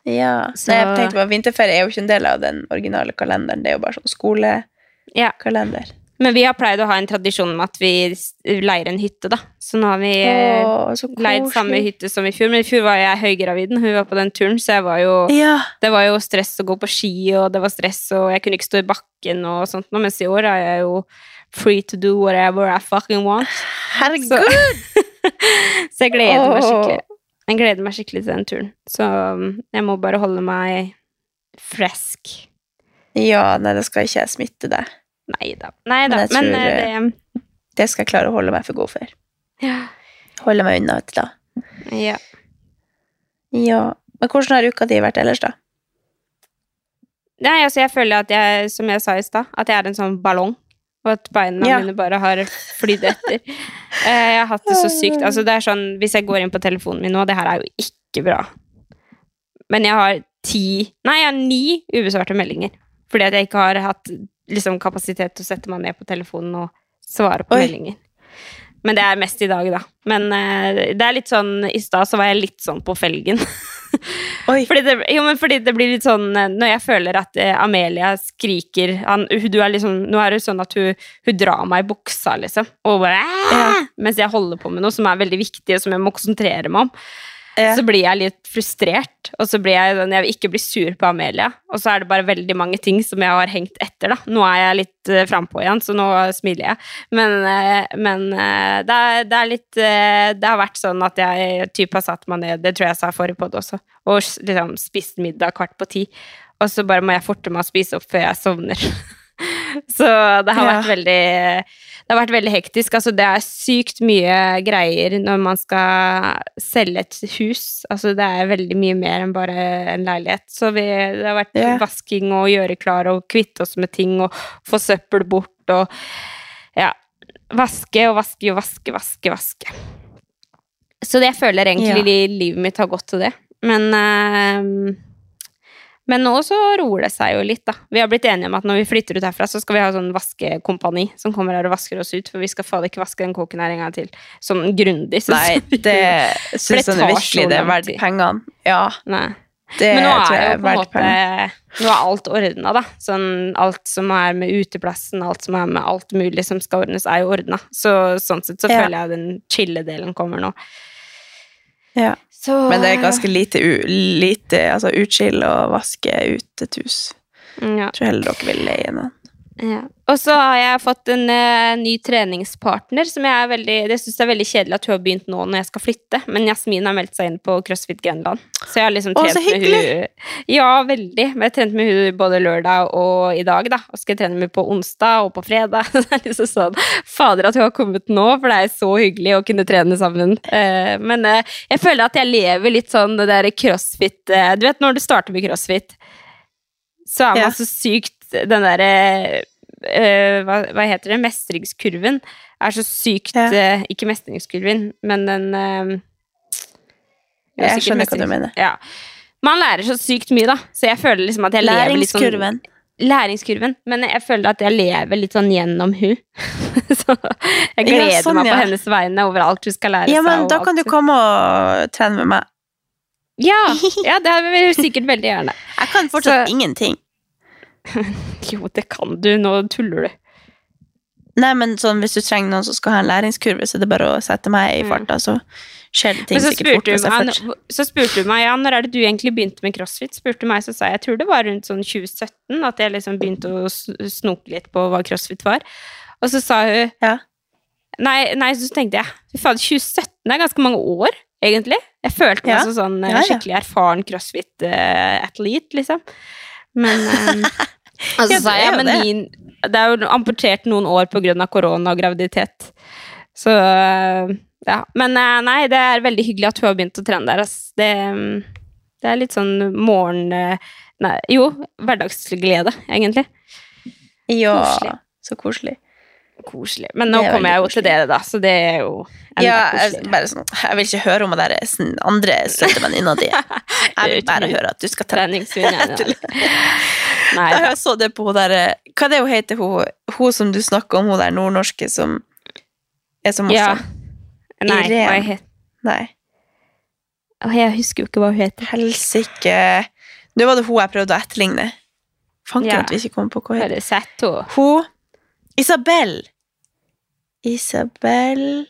Ja, Så- Nei, jeg tenkte på Vinterferie er jo ikke en del av den originale kalenderen. Det er jo bare sånn Ja. skolekalender. Men vi har pleid å ha en tradisjon med at vi leier en hytte, da. Så nå har vi eh, Åh, leid samme hytte som i fjor. Men i fjor var jeg høygraviden, hun var på den turen, så var jo Ja. Det var jo stress å gå på ski, og det var stress, og jeg kunne ikke stå i bakken og sånt noe. mens i år er jeg jo free to do whatever I fucking want. Herregud! Så, så jeg gleder meg skikkelig. Jeg gleder meg skikkelig til den turen. Så um, jeg må bare holde meg fresk. Ja, nei, da skal ikke jeg smitte deg. Nei da. Nei da. Men jeg Men, tror, eh, det Det skal jeg klare å holde meg for god for. ja. Holde meg unna vet du, da. ja. Ja. Men hvordan har uka di vært ellers, da? Nei, altså jeg føler at jeg, som jeg sa i stad, at jeg er en sånn ballong. Og at beina Ja. mine bare har flydd etter. Eh, jeg har hatt det så sykt. Altså det er sånn, Hvis jeg går inn på telefonen min nå, det her er jo ikke bra. Men jeg har ti Nei, jeg har ni ubesvarte meldinger. Fordi at jeg ikke har hatt liksom, kapasitet til å sette meg ned på telefonen og svare på Oi. meldinger. Men det er mest i dag, da. Men uh, det er litt sånn I stad så var jeg litt sånn på felgen. Fordi det, jo, men fordi det blir litt sånn eh, Når jeg føler at eh, Amelia skriker han, du er liksom, Nå er det sånn at hun, hun drar meg i buksa, liksom. Bare «Æ!» Mens jeg holder på med noe som er veldig viktig, og som jeg må konsentrere meg om. Så blir jeg litt frustrert, og så blir jeg Jeg vil ikke bli sur på Amelia. Og så er det bare veldig mange ting som jeg har hengt etter, da. Nå er jeg litt uh, frampå igjen, så nå smiler jeg. Men, eh, men eh, det, er, det er litt Det har vært sånn at jeg typ har satt meg ned, det tror jeg jeg sa forrige podd også, og liksom spist middag kvart på ti. Og så bare må jeg forte meg å spise opp før jeg sovner. så det har Ja. vært veldig det har vært veldig hektisk. Altså, det er sykt mye greier når man skal selge et hus. Altså, det er veldig mye mer enn bare en leilighet. Så vi, det har vært Ja. vasking og gjøre klar og kvitte oss med ting og få søppel bort og ja. Vaske og vaske og vaske, vaske, vaske. Så det jeg føler egentlig livet mitt har gått til det. Men eh, men nå så roer det seg jo litt, da. Vi har blitt enige om at når vi flytter ut herfra, så skal vi ha sånn vaskekompani som kommer her og vasker oss ut, for vi skal faen ikke vaske den kåken her en gang til. Sånn grundig. Så Nei, det syns jeg virkelig det er verdt pengene. Ja, Nei. det Men nå er jo på en måte. Nå er alt ordna, da. Sånn alt som er med uteplassen, alt som er med alt mulig som skal ordnes, er jo ordna. Så sånn sett så Ja. føler jeg den chille-delen kommer nå. Ja. Så, Men det er ganske lite, lite altså utskill og vaske ut et hus. ja. Jeg tror heller dere vil leie noen. Ja. Og så har jeg fått en uh, ny treningspartner som jeg er veldig Det synes jeg er veldig kjedelig at hun har begynt nå når jeg skal flytte, men Jasmin har meldt seg inn på CrossFit Grenland. Så jeg har liksom trent så med hun Ja, veldig. Men jeg har trent med hun både lørdag og i dag, da. Og skal trene med på onsdag og på fredag. Så det er liksom sånn Fader at hun har kommet nå, for det er så hyggelig å kunne trene sammen. Uh, men uh, jeg føler at jeg lever litt sånn det der crossfit Du vet når du starter med crossfit, så er man Ja. så sykt Den derre eh, hva, hva heter det? Mestringskurven er så sykt Ja. eh, Ikke mestringskurven, men den eh, Jeg skjønner hva du mener. Ja. Man lærer så sykt mye, da. Så jeg føler liksom at jeg lever litt sånn Læringskurven. Men jeg føler at jeg lever litt sånn gjennom hun. så jeg Ja, gleder sånn, meg ja. på hennes vegne over alt hun skal lære Ja, seg. men og da kan du komme og trene med meg. Ja, ja, det vil vi sikkert veldig gjerne. Jeg kan fortsatt Så- ingenting. Jo, det kan du. Nå tuller du. Nei, men sånn, hvis du trenger noen som skal ha en læringskurve, så er det bare å sette meg i farta, så skjer det ting. Så sikkert fort. først- så spurte du meg ja, når er det du egentlig begynte med crossfit. Spurte du meg, så sa jeg jeg tror det var rundt sånn 2017 at jeg liksom begynte å snoke litt på hva crossfit var. Og så sa hun Ja. Nei, nei så tenkte jeg fy faen, 2017 er ganske mange år, egentlig. Jeg følte meg Ja. som sånn eh, skikkelig erfaren crossfit-athlete, liksom. Men um, altså, Ja, sa jeg men min, det er jo amputert noen år av korona og graviditet. Så ja. Men eh, nei, det er veldig hyggelig at hun har begynt å trene der. Altså. Det, mm, det er litt sånn morgen... eh, Nei, jo, hverdagsglede, egentlig. Ja, Koselig. så koselig. Koselig. Men nå er kommer jeg jo koselig. til dere, da, så det er jo enda Ja, jeg, koseligere. bare sånn, jeg vil ikke høre om den der sånn andre støttevenninna di. Jeg vil bare høre at du skal trene. Treningsvenninne. Nei. Jeg så det på hun der Hva er det hun heter, hun, hun som du snakker om, hun der nordnorske som er så Ja. morsom? Nei, Irene. hva jeg Nei. Jeg husker jo ikke hva hun heter. Helsike. Nå var det hun jeg prøvde å etterligne. Fanken Ja. at vi ikke kom på hva hun heter. Hun Isabel. Isabel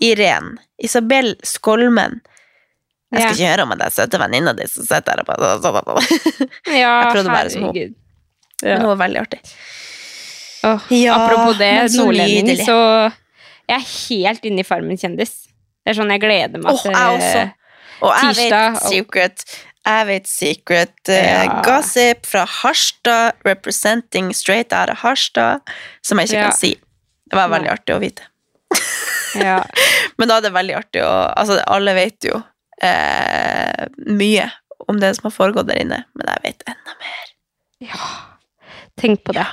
Irén. Isabel Skolmen. Jeg skal Ja. ikke høre om at det er søte venninna di som sitter her og bare Ja, Jeg prøvde å være som herregud. Men hun var veldig artig. Oh, Ja, apropos det, nordlending, så jeg er helt inne i Farmen kjendis. Det er sånn jeg gleder meg Åh, jeg også. Og jeg tirsdag, vet secret. Vet secret. eh, Ja. Gossip fra Harstad, representing straight out of Harstad, som jeg ikke Ja. kan si. Det var veldig artig å vite. Ja. Men da er det veldig artig å Altså, alle vet jo eh, mye om det som har foregått der inne, men jeg vet enda mer. Ja. Tenk på det.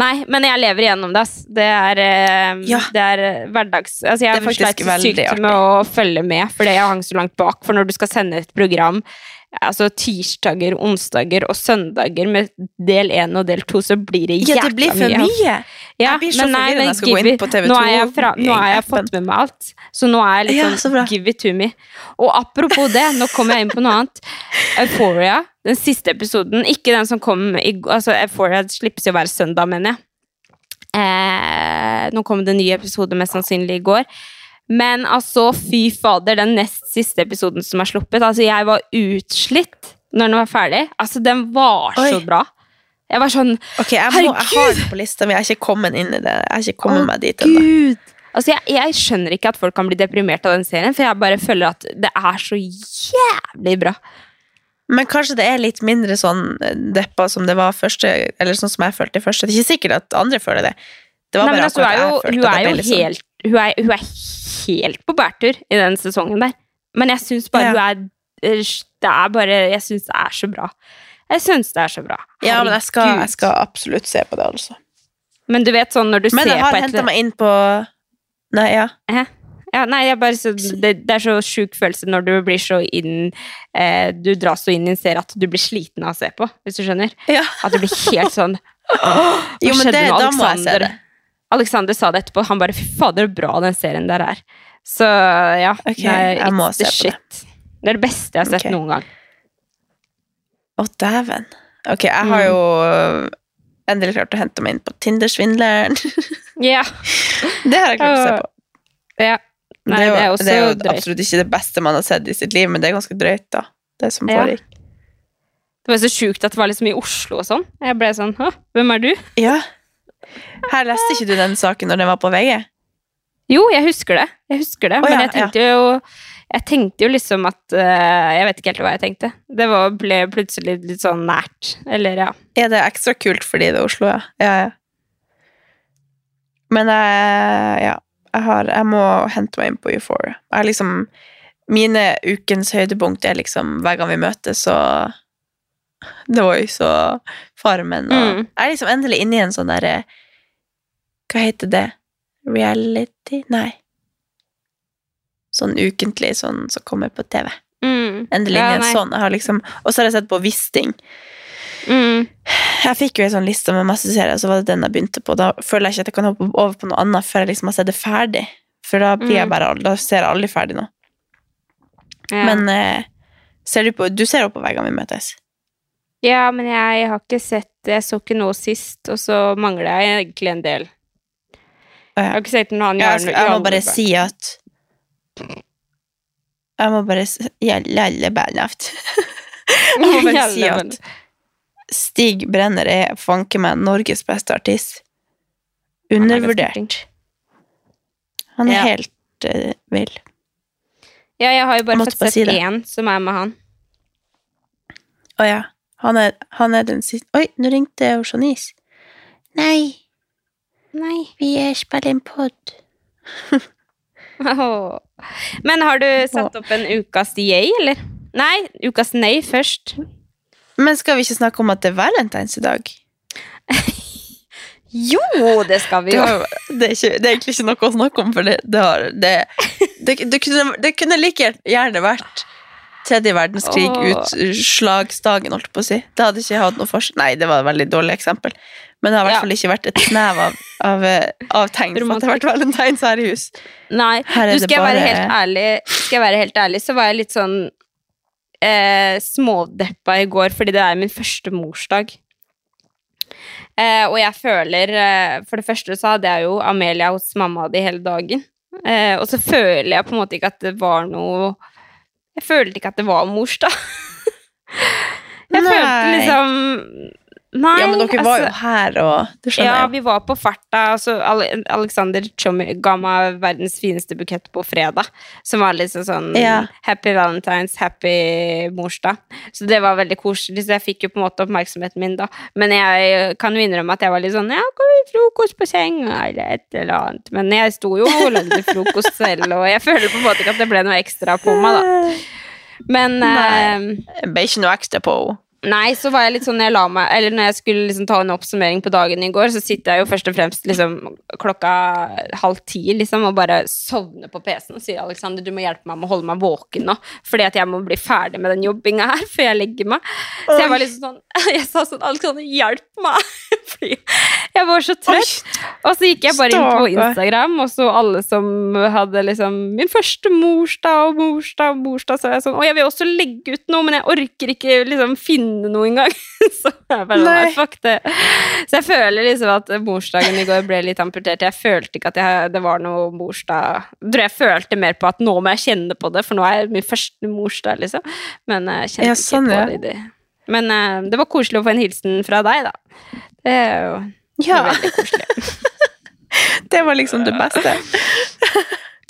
Nei, men jeg lever igjennom det. ass. Det er, eh, Ja. det er eh, hverdags... Altså, jeg Det er sleit sykt med å følge med, fordi jeg hang så langt bak. For når du skal sende et program altså tirsdager, onsdager og søndager med del én og del to, så blir det Ja, det blir for mye. mye. Ja, Jeg blir så forvirret når jeg skal gå inn på TV2 Nå har jeg, fra, nå har jeg fått med meg alt, så nå er jeg litt Ja, give it to me. Og apropos det, nå kommer jeg inn på noe annet. Euphoria, den siste episoden, ikke den som kom i Altså, Euphoria slippes jo hver søndag, mener jeg. Eh, nå kom det en ny episode mest sannsynlig i går. Men altså, fy fader, den nest siste episoden som er sluppet. Altså, jeg var utslitt når den var ferdig. Altså, den var så bra. Jeg var sånn Ok, jeg, må, jeg har den på lista, men jeg er ikke kommet inn i det. Jeg har ikke kommet Å, meg dit ennå. Gud! Altså, jeg, jeg skjønner ikke at folk kan bli deprimert av den serien, for jeg bare føler at det er så jævlig bra. Men kanskje det er litt mindre sånn eh, deppa som det var første, eller sånn som jeg følte det første. Det er ikke sikkert at andre føler det. Det var Nei, men altså, hun akkurat er jo, jeg følte hun er jo sånn- helt hun er, hun er helt på bærtur i den sesongen der. Men jeg syns bare Ja. du er Det er bare Jeg syns det er så bra. Jeg syns det er så bra. Ja, men jeg skal, jeg skal absolutt se på det, altså. Men du vet sånn når du Men ser jeg har på henta meg inn på Nei, ja. Ja, nei, så, det, det er så sjuk følelse når du blir så inn eh, Du dras så inn i en serie at du blir sliten av å se på, hvis du skjønner. ja. At du blir helt sånn Hva Jo, men skjedde det, med Alexander? Alexander sa det etterpå. Han bare 'fy fader, bra den serien der er'. Så ja. det nei, jeg må se på det. shit. Det er det beste jeg har sett okay. noen gang. Å, dæven. Ok, jeg har Mm. jo øh, endelig klart å hente meg inn på Tinder-svindleren. Ja. det har jeg klart å se på. ja. Nei, det, er jo, det er er jo absolutt ikke det beste man har sett i sitt liv, men det er ganske drøyt, da. Det som Ja. Det var så sjukt at det var liksom i Oslo og sånn. Jeg ble sånn Hå, hvem er du? Ja. Her leste ikke du den saken når den var på VG? Jo, jeg husker det. Jeg husker det. oh, men ja, jeg tenkte jo jeg tenkte jo liksom at uh, Jeg vet ikke helt hva jeg tenkte. Det var, ble plutselig litt sånn nært. Eller ja. Er det ekstra kult fordi det er Oslo, ja? Ja, ja. Men jeg, ja, jeg, har, jeg må hente meg inn på Euphoria. Jeg liksom Mine ukens høydepunkt er liksom hver gang vi møtes, og The Voice og Farmen og Mm. Jeg er liksom endelig inne i en sånn derre Hva heter det? Reality? Nei. Sånn ukentlig sånn som kommer på TV. Mm. Endelig Ja, inne i en sånn. Jeg har liksom, og så har jeg sett på Wisting. Mm. Jeg fikk jo en sånn liste med masse serier, så var det den jeg begynte på. Da føler jeg ikke at jeg kan hoppe over på noe annet før jeg liksom har sett det ferdig. For da blir jeg Mm. bare, da ser jeg aldri ferdig nå. Ja. Men eh, ser du på Du ser jo på hver gang vi møtes. Ja, men jeg har ikke sett Jeg så ikke noe sist, og så mangler jeg egentlig en del. Jeg har ikke sett noe annet. Jeg, skal, jeg må bare si at Jeg må bare si Jalle bærnaft. Jeg må bare si at Stig Brenner er fanken meg Norges beste artist. er Undervurdert. Han er Ja. helt uh, vill. Ja, jeg har jo bare fått si sett det. én som er med han. Å ja. Han er, han er den siste Oi, nå ringte Janice. Nei, Nei. vi er spiller en pod. Men har du satt opp en ukas yay, eller? Nei, ukas nei først. Men skal vi ikke snakke om at det er valentines i dag? Jo, det skal vi jo. det, det er egentlig ikke noe å snakke om, for det, det, har, det, kunne, det kunne like gjerne vært tredje verdenskrig, utslagsdagen, holdt jeg på å si. Det hadde ikke hatt noe for Nei, det var et veldig dårlig eksempel. Men det har i hvert fall ikke vært et snev av, av, av tegn på at det har vært valentines her i hus. Nei, Her er du det skal jeg bare- helt ærlig Skal jeg være helt ærlig, så var jeg litt sånn eh, smådeppa i går, fordi det er min første morsdag. Eh, og jeg føler eh, For det første så hadde jeg jo Amelia hos mamma di hele dagen. Eh, og så føler jeg på en måte ikke at det var noe Jeg følte ikke at det var morsdag. jeg Nei. følte liksom Nei, Ja, men dere var jo altså- her, og du skjønner ja, vi var på farta. Altså, Alexander Chommy ga meg verdens fineste bukett på fredag. Som var liksom sånn Ja. Happy Valentines, happy morsdag. Så det var veldig koselig. Så jeg fikk jo på en måte oppmerksomheten min da. Men jeg kan jo innrømme at jeg var litt sånn Ja, kan vi frokost på senga, eller et eller annet. Men jeg sto jo og lagde frokost selv, og jeg føler på en måte ikke at det ble noe ekstra på meg, da. Men Nei, Det ble ikke noe ekstra på henne. Nei, så var jeg litt sånn når jeg la meg Eller når jeg skulle liksom ta en oppsummering på dagen i går, så sitter jeg jo først og fremst liksom klokka halv ti liksom og bare sovner på PC-en og sier Alexander, du må hjelpe meg med å holde meg våken nå, fordi at jeg må bli ferdig med den jobbinga her før jeg legger meg. Så jeg var liksom sånn Jeg sa sånn Alexander, hjelp meg! Fordi jeg var så trøtt. Og så gikk jeg bare inn på Instagram, og så alle som hadde liksom Min første morsdag og morsdag og morsdag, så jeg sånn Å, jeg vil også legge ut noe, men jeg orker ikke liksom finne noe engang. så jeg bare Nei. fuck det. Så jeg føler liksom at morsdagen i går ble litt amputert. Jeg følte ikke at jeg, det var noe morsdag Jeg følte mer på at nå må jeg kjenne på det, for nå er min første morsdag, liksom. Men jeg kjente Ja, ikke sånn, på ja. det. i det. Men uh, det var koselig å få en hilsen fra deg, da. Det er jo Ja, veldig koselig. det var liksom det beste.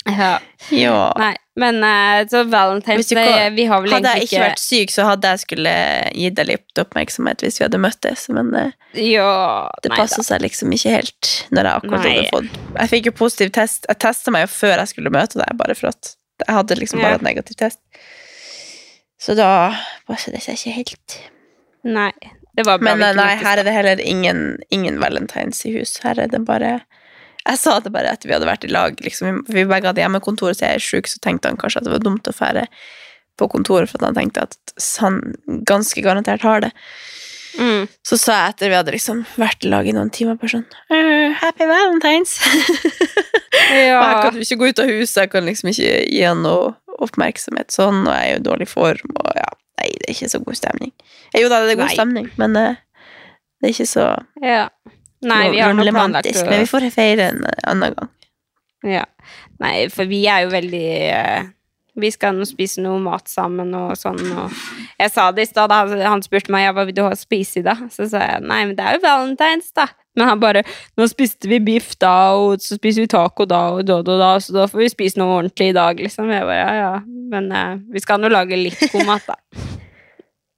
Ja. Ja. Nei, men uh, så Valentine's Day Vi har vel Hadde jeg ikke vært syk, så hadde jeg skulle gitt deg litt oppmerksomhet hvis vi hadde møttes, men uh, Ja, det passer seg liksom ikke helt når jeg akkurat Nei. hadde fått Jeg fikk jo positiv test. Jeg testa meg jo før jeg skulle møte deg, bare for at jeg hadde liksom bare Ja. negativ test. Så da passer det seg ikke helt. Nei. Det var bra Men eh, nei, her er det heller ingen, ingen valentines i hus. Her er det bare Jeg sa det bare etter vi hadde vært i lag. Liksom. Vi begge hadde hjemmekontor, så jeg er sjuk, så tenkte han kanskje at det var dumt å fære på kontoret, for at han tenkte at han ganske garantert har det. Mm. Så sa jeg etter vi hadde liksom vært i lag i noen timer, bare sånn uh, Happy Valentines! ja. jeg kan ikke gå ut av huset, jeg kan liksom ikke gi han noe oppmerksomhet sånn, og jeg er jo i dårlig form, og ja, nei, det er ikke så god stemning. Jo da, det er god Nei. stemning, men uh, det er ikke så ja. Nei, vi har noe romantisk. Men vi får feire en eh, annen gang. Ja. Nei, for vi er jo veldig eh, Vi skal nå spise noe mat sammen og sånn, og Jeg sa det i stad, han spurte meg ja, hva vil du ha å spise i dag. Så sa jeg nei, men det er jo valentines, da. Men han bare Nå spiste vi biff da, og så spiser vi taco da, og da, da, da, så da får vi spise noe ordentlig i dag, liksom. Jeg bare ja, ja. Men eh, vi skal nå lage litt god mat, da.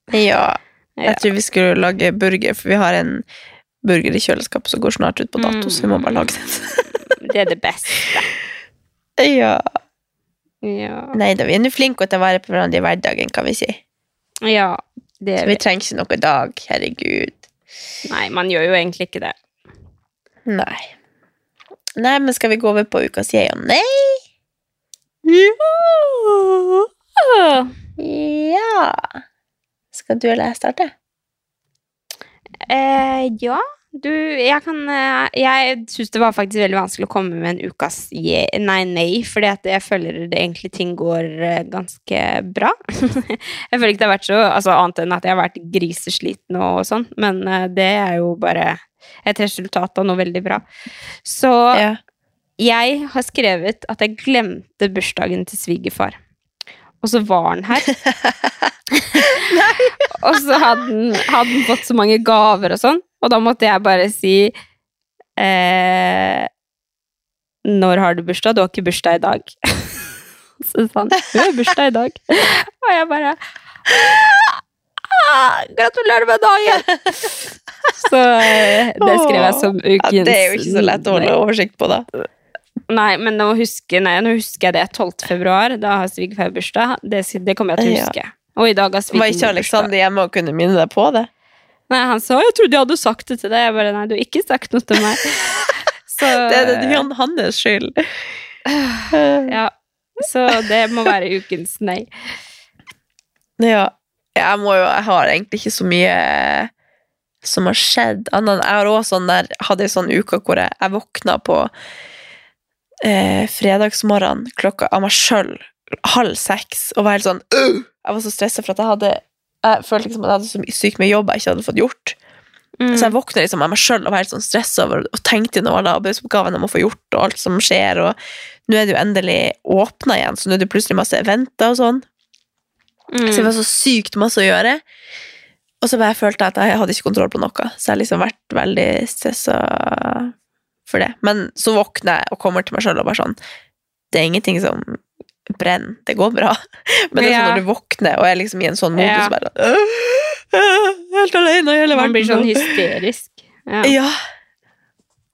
Ja, jeg tror vi skulle lage burger, for vi har en burger i kjøleskapet som går snart ut på dato, så vi må bare lage den. Det er det beste. ja. Ja. Nei da, vi er nå flinke til å være på hverandre i hverdagen, kan vi si. ja det Så er vi vi. trenger ikke noe dag, herregud. Nei, man gjør jo egentlig ikke det. Nei. Nei, men skal vi gå over på ukas jeg og nei? Ja. Skal du eller jeg starte? Eh, ja, du, jeg kan eh, Jeg syns det var faktisk veldig vanskelig å komme med en ukas je, nei, nei, fordi at jeg føler det egentlig ting går eh, ganske bra. jeg føler ikke det har vært så altså, Annet enn at jeg har vært grisesliten og sånn, men eh, det er jo bare et resultat av noe veldig bra. Så Ja. jeg har skrevet at jeg glemte bursdagen til svigerfar. Og så var han her. og så hadde han, hadde han fått så mange gaver og sånn, og da måtte jeg bare si eh, Når har du bursdag? Du har ikke bursdag i dag. så sa han Du har bursdag i dag. og jeg bare «Ah, Gratulerer med dagen! så eh, det skrev jeg som ukens Ja, det er jo ikke så lett å holde oversikt på, da. Nei, men nå husker, nei, nå husker jeg det. 12. februar, da har svigerfar bursdag. Det, det kommer jeg til å Ja. huske. Og i dag har Var ikke. Alexander hjemme og kunne minne deg på det? Nei, han sa 'jeg trodde jeg hadde sagt det til deg'. Jeg bare 'nei, du har ikke sagt noe til meg'. Så, Det er det han- hans skyld. ja, så det må være ukens nei. Ja. Jeg, må jo, jeg har egentlig ikke så mye som har skjedd. Annet Jeg har også sånn der, hadde en sånn uke hvor jeg, jeg våkna på eh, fredagsmorgen klokka av meg sjøl halv seks og var helt sånn uh! Jeg var så stressa for at jeg hadde Jeg følte liksom at jeg hadde så sykt mye jobb jeg ikke hadde fått gjort. Mm. Så jeg våkner liksom av meg sjøl og var helt sånn stressa over og tenkte gjennom alle arbeidsoppgavene jeg må få gjort, og alt som skjer, og nå er det jo endelig åpna igjen, så nå er det plutselig masse eventer og sånn. Mm. Så det var så sykt masse å gjøre. Og så bare følte jeg at jeg hadde ikke kontroll på noe, så jeg har liksom vært veldig stressa for det. Men så våkner jeg og kommer til meg sjøl og bare sånn Det er ingenting som brenner, det går bra. Men det er sånn når du våkner og er liksom i en sånn modus Ja. bare «Åh, åh, Helt alene i hele Man blir sånn hysterisk. Ja. Ja.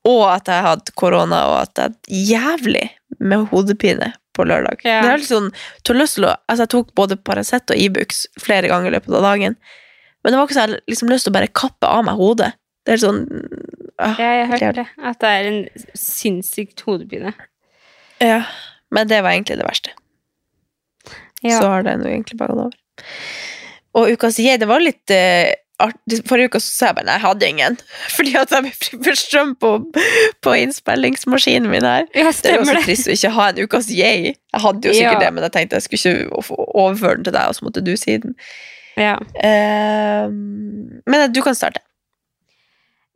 Og at jeg hadde korona, og at jeg hadde jævlig med hodepine på lørdag. Ja. Det er helt sånn, til å, altså jeg tok både Paracet og Ibux flere ganger i løpet av dagen, men det var ikke så jeg liksom lyst til å bare kappe av meg hodet. Det er sånn ah, Ja, jeg har hørt det. At det er en sinnssykt hodepine. Ja, men det var egentlig det verste. Ja. Så har det nå egentlig bare gått over. Og ukas jeg, det var litt uh, artig. Forrige uke så sa jeg bare nei, jeg hadde ingen. Fordi at jeg fikk strøm på, på innspillingsmaskinen min her. Ja, Det er jo så trist å ikke ha en ukas jeg. Jeg hadde jo sikkert Ja. det, men jeg tenkte jeg skulle ikke overføre den til deg, og så måtte du si den. Ja. Uh, men du kan starte.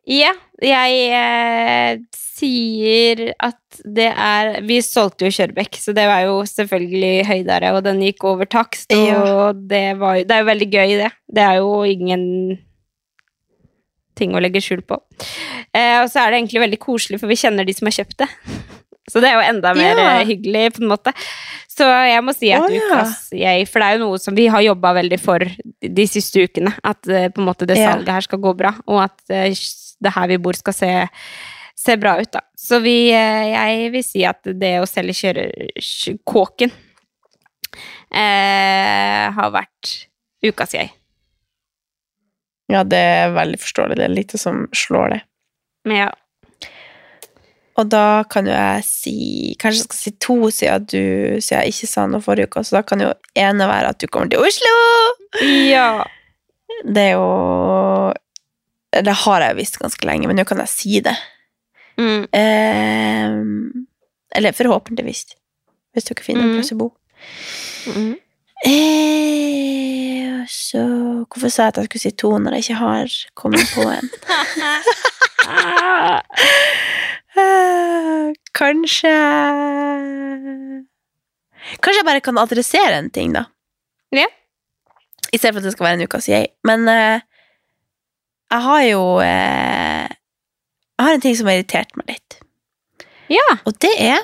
Ja, jeg eh, sier at det er Vi solgte jo Kjørbekk, så det var jo selvfølgelig høydere, og den gikk over takst, og Ja. det var Det er jo veldig gøy, det. Det er jo ingen ting å legge skjul på. Eh, og så er det egentlig veldig koselig, for vi kjenner de som har kjøpt det. Så det er jo enda mer Ja. hyggelig, på en måte. Så jeg må si at ja. ukas jeg For det er jo noe som vi har jobba veldig for de siste ukene. At eh, på en måte det salget her skal gå bra, og at eh, det her vi bor skal se, se bra ut, da. Så vi, eh, jeg vil si at det å selge kjørekåken eh, har vært ukas jeg. Ja, det er veldig forståelig. Det er lite som slår det. Ja. Og da kan jo jeg si Kanskje jeg skal si to, siden du siden jeg ikke sa noe forrige uke. Så da kan jo ene være at du kommer til Oslo! ja. Det er jo Det har jeg visst ganske lenge, men nå kan jeg si det. Mm. Eh, eller forhåpentligvis. Hvis dere finner en Mm. plass å bo. Mm. Eh, så Hvorfor sa jeg at jeg skulle si to når jeg ikke har kommet på en? Eh, Kanskje Kanskje jeg bare kan adressere en ting, da. Ja. I stedet for at det skal være en ukas jeg. Men eh, jeg har jo eh, Jeg har en ting som har irritert meg litt. ja. Og det er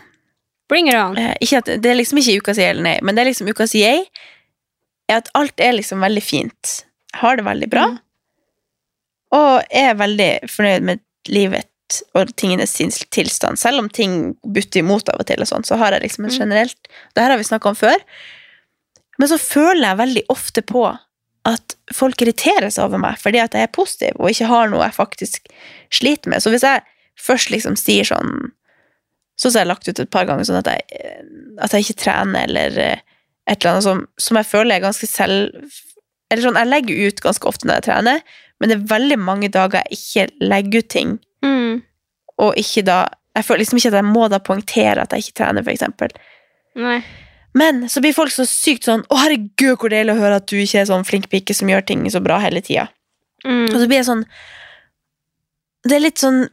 Bring it on. eh, ikke at, Det er liksom ikke ukas jeg eller nei, men det er liksom ukas jeg er at alt er liksom veldig fint. Jeg har det veldig bra. Mm. Og er veldig fornøyd med livet og tingenes tilstand. Selv om ting butter imot av og til, og sånt, så har jeg liksom en Mm. generelt Det her har vi snakka om før. Men så føler jeg veldig ofte på at folk irriterer seg over meg fordi at jeg er positiv og ikke har noe jeg faktisk sliter med. Så hvis jeg først liksom sier sånn Så har jeg lagt ut et par ganger sånn at jeg, eh, at jeg ikke trener, eller eh, et eller annet som, som jeg føler er ganske selv... Eller sånn, jeg legger ut ganske ofte når jeg trener, men det er veldig mange dager jeg ikke legger ut ting, Mm. og ikke da Jeg føler liksom ikke at jeg må da poengtere at jeg ikke trener, for eksempel. Nei. Men så blir folk så sykt sånn 'Å, herregud, hvor deilig å høre at du ikke er sånn flink pike som gjør ting så bra hele tida'. Mm. Og så blir jeg sånn Det er litt sånn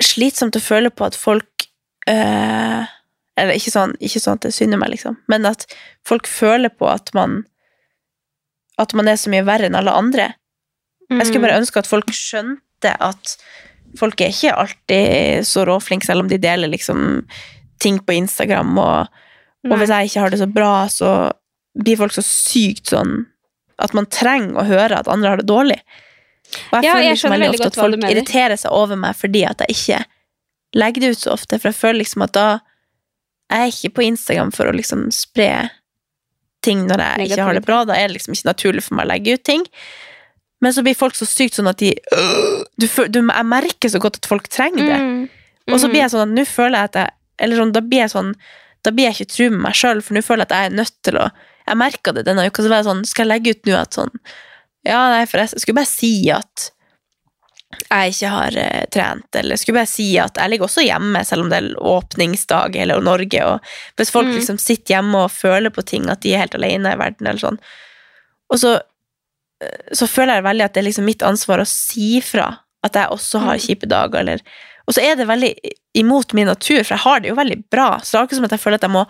slitsomt å føle på at folk øh, Eller ikke sånn, ikke sånn at det synder meg, liksom, men at folk føler på at man At man er så mye verre enn alle andre. Jeg skulle bare ønske at folk skjønte at folk er ikke alltid så råflinke, selv om de deler liksom ting på Instagram, og, og hvis jeg ikke har det så bra, så blir folk så sykt sånn at man trenger å høre at andre har det dårlig. Og jeg Ja, føler jeg liksom veldig ofte at folk irriterer seg over meg fordi at jeg ikke legger det ut så ofte, for jeg føler liksom at da jeg er ikke på Instagram for å liksom spre ting når jeg ikke har det bra. Da er det liksom ikke naturlig for meg å legge ut ting. Men så blir folk så sykt sånn at de du, du, Jeg merker så godt at folk trenger det. Mm. Og så blir jeg sånn at nå føler jeg at jeg Eller sånn, da blir jeg sånn Da blir jeg ikke tru med meg sjøl, for nå føler jeg at jeg er nødt til å Jeg merka det denne uka, så var jeg sånn Skal jeg legge ut nå at sånn Ja, nei, forresten, jeg skulle bare si at jeg ikke har eh, trent, eller skulle bare si at jeg ligger også hjemme, selv om det er åpningsdag i hele Norge, og hvis folk Mm. liksom sitter hjemme og føler på ting, at de er helt alene i verden, eller sånn, og så, eh, så føler jeg veldig at det er liksom mitt ansvar å si fra at jeg også har kjipe dager, eller Og så er det veldig imot min natur, for jeg har det jo veldig bra. Så det er ikke som at jeg føler at jeg må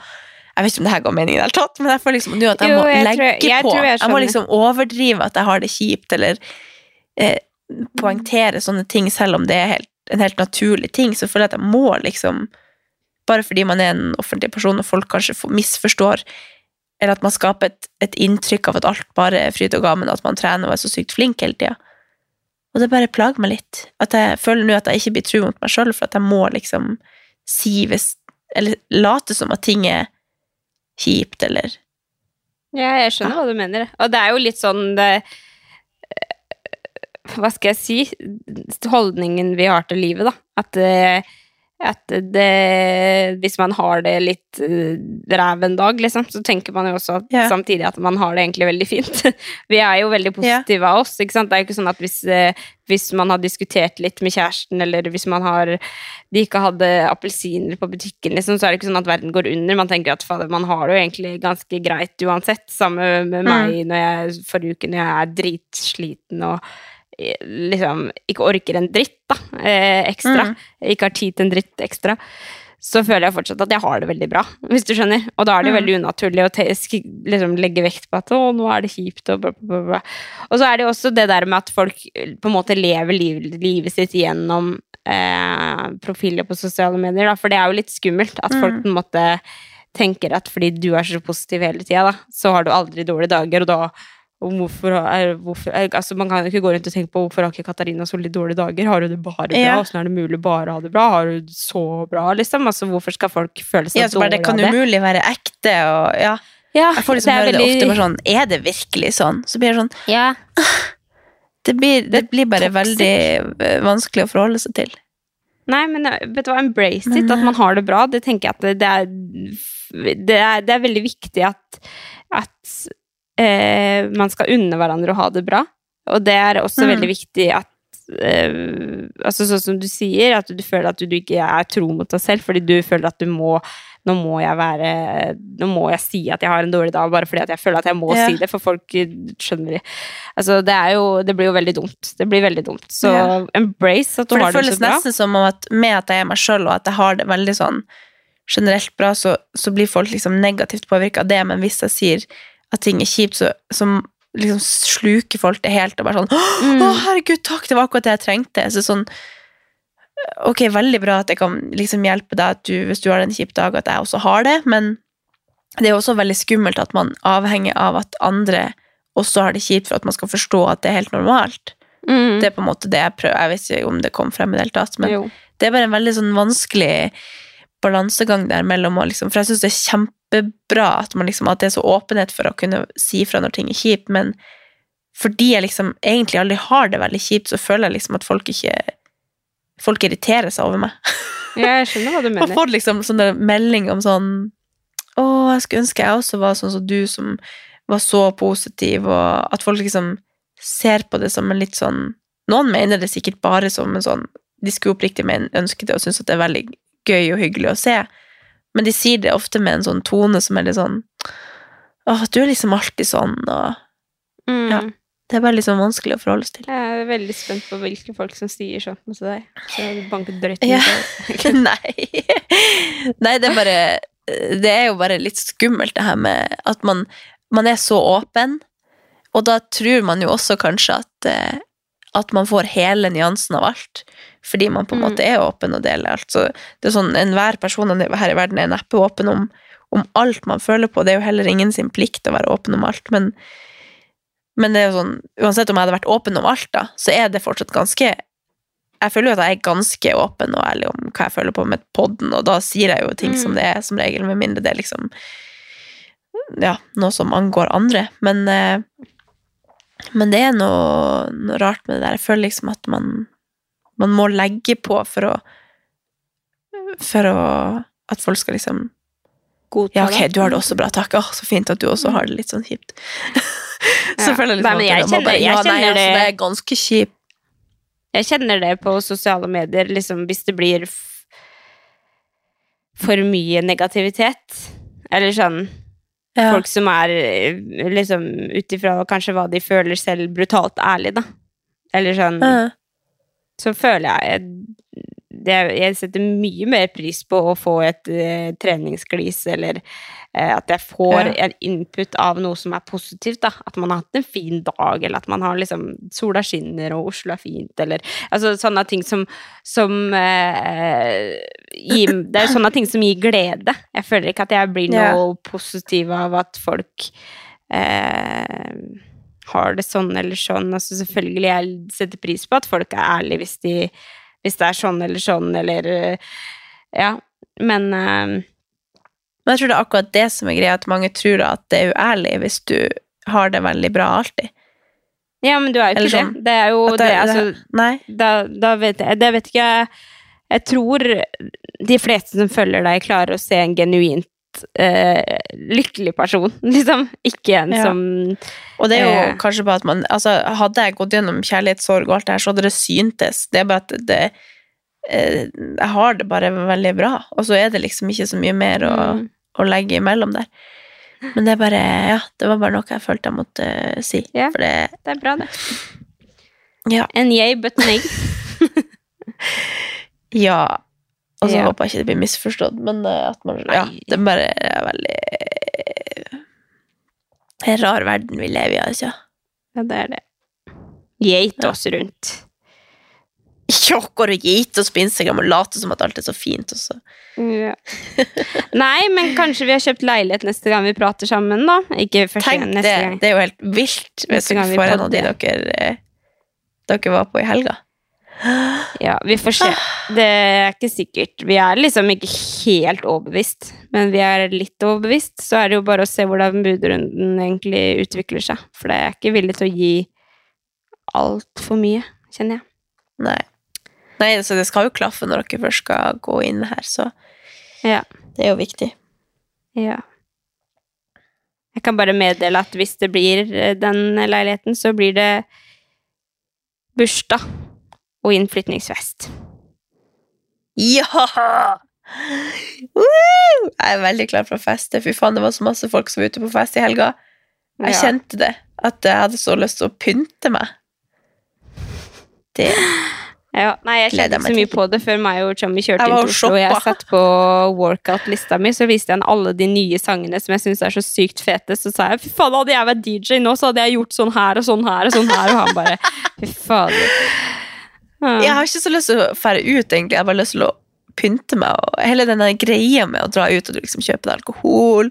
Jeg vet ikke om det her går meningen i det hele tatt, men jeg føler liksom nå at jeg Jo, må jeg legge tror- jeg på. jeg må liksom overdrive at jeg har det kjipt, eller eh, poengtere sånne ting, selv om det er helt, en helt naturlig ting. Så jeg føler jeg at jeg må liksom Bare fordi man er en offentlig person, og folk kanskje misforstår eller at man skaper et, et inntrykk av at alt bare er fryd og gammen, at man trener og er så sykt flink hele tida. Og det bare plager meg litt. At jeg føler nå at jeg ikke blir tru mot meg sjøl, for at jeg må liksom si hvis Eller late som at ting er kjipt, eller Ja, jeg skjønner hva du mener. Og det er jo litt sånn det, Hva skal jeg si? Holdningen vi har til livet, da. At, eh, at det Hvis man har det litt eh, ræv en dag, liksom, så tenker man jo også at, Ja. samtidig at man har det egentlig veldig fint. Vi er jo veldig positive av oss, ikke sant. Det er jo ikke sånn at hvis, eh, hvis man har diskutert litt med kjæresten, eller hvis man har de ikke hadde appelsiner på butikken, liksom, så er det ikke sånn at verden går under. Man tenker at fader, man har det jo egentlig ganske greit uansett. Samme med meg når jeg, forrige uke når jeg er dritsliten og liksom ikke orker en dritt da, eh, ekstra. Ikke har tid til en dritt ekstra. Så føler jeg fortsatt at jeg har det veldig bra, hvis du skjønner. Og da er det mm. veldig unaturlig å liksom legge vekt på at 'å, nå er det kjipt', og bla, bla, bla. Og så er det også det der med at folk eh, på en måte lever liv, livet sitt gjennom eh, profiler på sosiale medier, da. For det er jo litt skummelt at folk på en måte tenker at fordi du er så positiv hele tida, da, så har du aldri dårlige dager, og da og hvorfor, er, hvorfor er, altså Man kan jo ikke gå rundt og tenke på hvorfor har ikke Katarina så litt dårlige dager? Har hun det bare bra? Ja. Åssen er det mulig bare å ha det bra? Har hun det så bra, liksom? Altså, hvorfor skal folk føle seg ja, så bare, Det dårlige kan umulig være ekte, og ja. Ja, Jeg får liksom det er veldig... det ofte bare sånn Er det virkelig sånn? Så blir det sånn Ja. Det blir, det blir bare veldig eh, vanskelig å forholde seg til. Nei, men eh, vet du hva, embrace it, at man har det bra. Det tenker jeg at det, det, er, det, er, det er veldig viktig at, at eh, man skal unne hverandre å ha det bra. Og det er også Mm. veldig viktig at eh, altså Sånn som du sier, at du føler at du, du ikke er tro mot deg selv, fordi du føler at du må nå må jeg være Nå må jeg si at jeg har en dårlig dag, bare fordi at jeg føler at jeg må Ja. si det, for folk eh, skjønner det. Altså, det er jo Det blir jo veldig dumt. Det blir veldig dumt. Så Ja. embrace at du har det har det føles så bra. nesten som om at med at jeg er meg sjøl, og at jeg har det veldig sånn generelt bra, så, så blir folk liksom negativt påvirka av det, men hvis jeg sier at ting er kjipt, så, som liksom sluker folk det helt og bare sånn Mm. Å, herregud, takk, det var akkurat det jeg trengte. Så sånn Ok, veldig bra at jeg kan liksom hjelpe deg du, hvis du har en kjip dag, at jeg også har det, men det er også veldig skummelt at man avhenger av at andre også har det kjipt for at man skal forstå at det er helt normalt. Mm. Det er på en måte det jeg prøver. Jeg vet ikke om det kom frem i det hele tatt, men Jo. det er bare en veldig sånn vanskelig balansegang der mellom å liksom For jeg syns det er kjempebra at, man liksom, at det er så åpenhet for å kunne si fra når ting er kjipt, men fordi jeg liksom egentlig aldri har det veldig kjipt, så føler jeg liksom at folk ikke Folk irriterer seg over meg. Ja, jeg skjønner hva du Og får liksom sånne melding om sånn Å, jeg skulle ønske jeg også var sånn som du, som var så positiv, og at folk liksom ser på det som en litt sånn Noen mener det sikkert bare som en sånn De skulle oppriktig men ønske det og synes at det er veldig gøy og hyggelig å se, men de sier det ofte med en sånn tone som er litt sånn Å, du er liksom alltid sånn, og Mm. Ja. det er bare sånn vanskelig å forholde seg til. Jeg er veldig spent på hvilke folk som sier sånt til deg. Så jeg banker drøyt Ja. Nei. Nei, det er bare Det er jo bare litt skummelt, det her med at man, man er så åpen, og da tror man jo også kanskje at eh, at man får hele nyansen av alt, fordi man på en Mm. måte er åpen og deler alt. Så det er sånn, Enhver person her i verden er neppe åpen om, om alt man føler på. Det er jo heller ingen sin plikt å være åpen om alt, men, men det er jo sånn, uansett om jeg hadde vært åpen om alt, da, så er det fortsatt ganske jeg føler jo at jeg er ganske åpen og ærlig om hva jeg føler på med podden, og da sier jeg jo ting som det er, som regel, med mindre det er liksom ja, noe som angår andre. Men, eh, men det er noe, noe rart med det der. Jeg føler liksom at man, man må legge på for å For å At folk skal liksom Godta Ja, ok, du har det også bra, takk. Å, så fint at du også har det litt sånn kjipt. så Ja. føler jeg liksom Nei, jeg kjenner- jeg Ja, nei, altså, det- er ganske kjipt. Jeg kjenner det på sosiale medier, liksom hvis det blir for mye negativitet. Eller sånn Ja. Folk som er eh, liksom ut ifra kanskje hva de føler selv, brutalt ærlig, da. Eller sånn Ja. Så føler jeg det, Jeg setter mye mer pris på å få et uh, treningsglis, eller uh, at jeg får Ja. en input av noe som er positivt, da. At man har hatt en fin dag, eller at man har liksom Sola skinner, og Oslo er fint, eller Altså sånne ting som, som uh, gir Det er sånne ting som gir glede. Jeg føler ikke at jeg blir Ja. noe positiv av at folk eh, har det sånn eller sånn. Altså selvfølgelig, jeg setter pris på at folk er ærlige hvis, de, hvis det er sånn eller sånn, eller eh, Ja. Men uh, jeg tror det er akkurat det som er greia, at mange tror at det er uærlig hvis du har det veldig bra alltid. Ja, men du er jo ikke sånn, det. Det er jo det, det- altså Nei. da, da vet jeg Det vet ikke jeg Jeg tror de fleste som følger deg, klarer å se en genuint eh, lykkelig person, liksom. Ikke en Ja. som Og det er jo Eh. kanskje bare at man altså, Hadde jeg gått gjennom kjærlighetssorg og alt det her, så hadde det syntes. Det er bare at det eh, Jeg har det bare veldig bra, og så er det liksom ikke så mye mer å, Mm. å legge imellom der. Men det er bare Ja, det var bare noe jeg følte jeg måtte eh, si. Ja. For det Det er bra, det. Ja. En yay, but nay. Ja. Og så Ja. håper jeg ikke det blir misforstått, men eh, at man Ja, det er bare er veldig En rar verden vi lever i, altså. Ja, det er det. Geite oss rundt. Ikke går og gite oss på Instagram og late som at alt er så fint, også. Ja. Nei, men kanskje vi har kjøpt leilighet neste gang vi prater sammen, da? Ikke første Tenk gang, det! gang. Det er jo helt vilt hvis Neste vi får en av de dere, eh, dere var på i helga. Ja, vi får se. Det er ikke sikkert. Vi er liksom ikke helt overbevist, men vi er litt overbevist. Så er det jo bare å se hvordan budrunden egentlig utvikler seg. For det er ikke villig til å gi altfor mye, kjenner jeg. Nei. Nei, så det skal jo klaffe når dere først skal gå inn her, så Ja. det er jo viktig. Ja. Jeg kan bare meddele at hvis det blir eh, den leiligheten, så blir det bursdag og innflytningsfest. Ja! Woo! Jeg er veldig klar for å feste. Fy faen, det var så masse folk som var ute på fest i helga. Jeg Ja. kjente det. At jeg hadde så lyst til å pynte meg. Det Ja, nei, jeg kjente ikke så mye på det før meg og Chummy kjørte inn til Oslo. og Jeg shoppa. satt på workout-lista mi, så viste jeg han alle de nye sangene som jeg syns er så sykt fete. Så sa jeg fy faen, hadde jeg vært DJ nå, så hadde jeg gjort sånn her og sånn her og sånn her. Og han bare fy fader. Jeg har ikke så lyst til å fære ut, egentlig. Jeg har bare lyst til å pynte meg. Og hele denne greia med å dra ut og liksom kjøpe deg alkohol,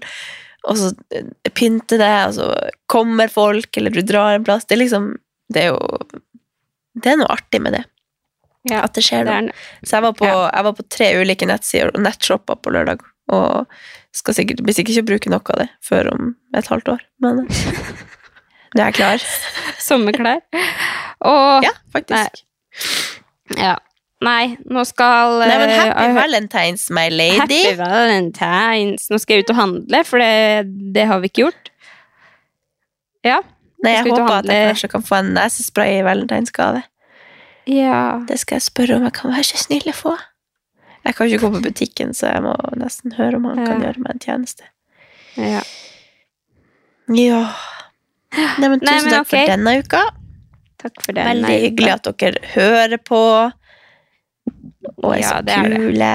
og så eh, pynte deg, og så kommer folk, eller du drar en plass. Det er liksom Det er jo Det er noe artig med det. Ja, At det skjer noe. Så jeg var, på, Ja. jeg var på tre ulike nettsider og nettshoppa på lørdag. Og skal sikkert, blir sikkert ikke bruke noe av det før om et halvt år. Men nå er jeg klar. sommerklær. Og Ja, faktisk. Ja. Nei, nå skal Nei, men happy uh, valentines, my lady. Happy Valentines. Nå skal jeg ut og handle, for det, det har vi ikke gjort. Ja. Nei, Jeg håper at jeg kanskje kan få en nesespray i valentinsgave. Ja. Det skal jeg spørre om jeg kan være så snill å få. Jeg kan ikke gå på butikken, så jeg må nesten høre om han kan gjøre meg en tjeneste. ja. Ja. Nei, men tusen Nei, men takk okay. for denne uka. Takk for det. Veldig Nei, hyggelig at dere hører på. Og er Ja, så det er det. kule.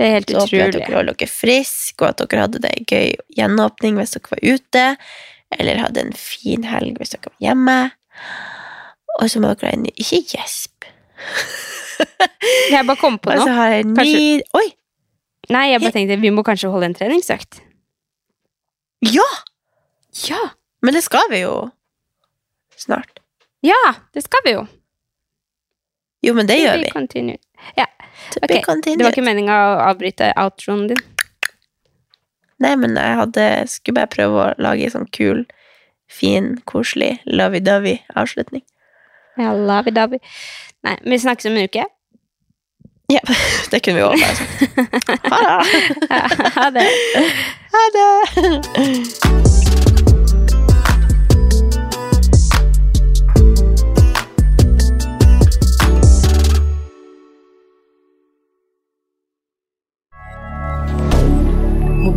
Det er helt Så håper at dere holder dere friske, og at dere hadde det gøy gjenåpning hvis dere var ute. Eller hadde en fin helg hvis dere var hjemme. Og så må dere ha en ny Ikke gjesp. Jeg bare kom på Og så har jeg en ny Oi! Nei, jeg bare tenkte vi må kanskje holde en treningsøkt. Ja! Ja! Men det skal vi jo snart. Ja, det skal vi jo. Jo, men det To gjør vi. continued. Ja, To ok. be Det var ikke meninga å avbryte outroen din. Nei, men jeg hadde, skulle bare prøve å lage en sånn kul, fin, koselig, lovey-dovey avslutning. Ja, lovey-dovey. Nei, vi snakkes om en uke. Ja, det kunne vi også bare sagt. Ha det! Ha det. Ha det!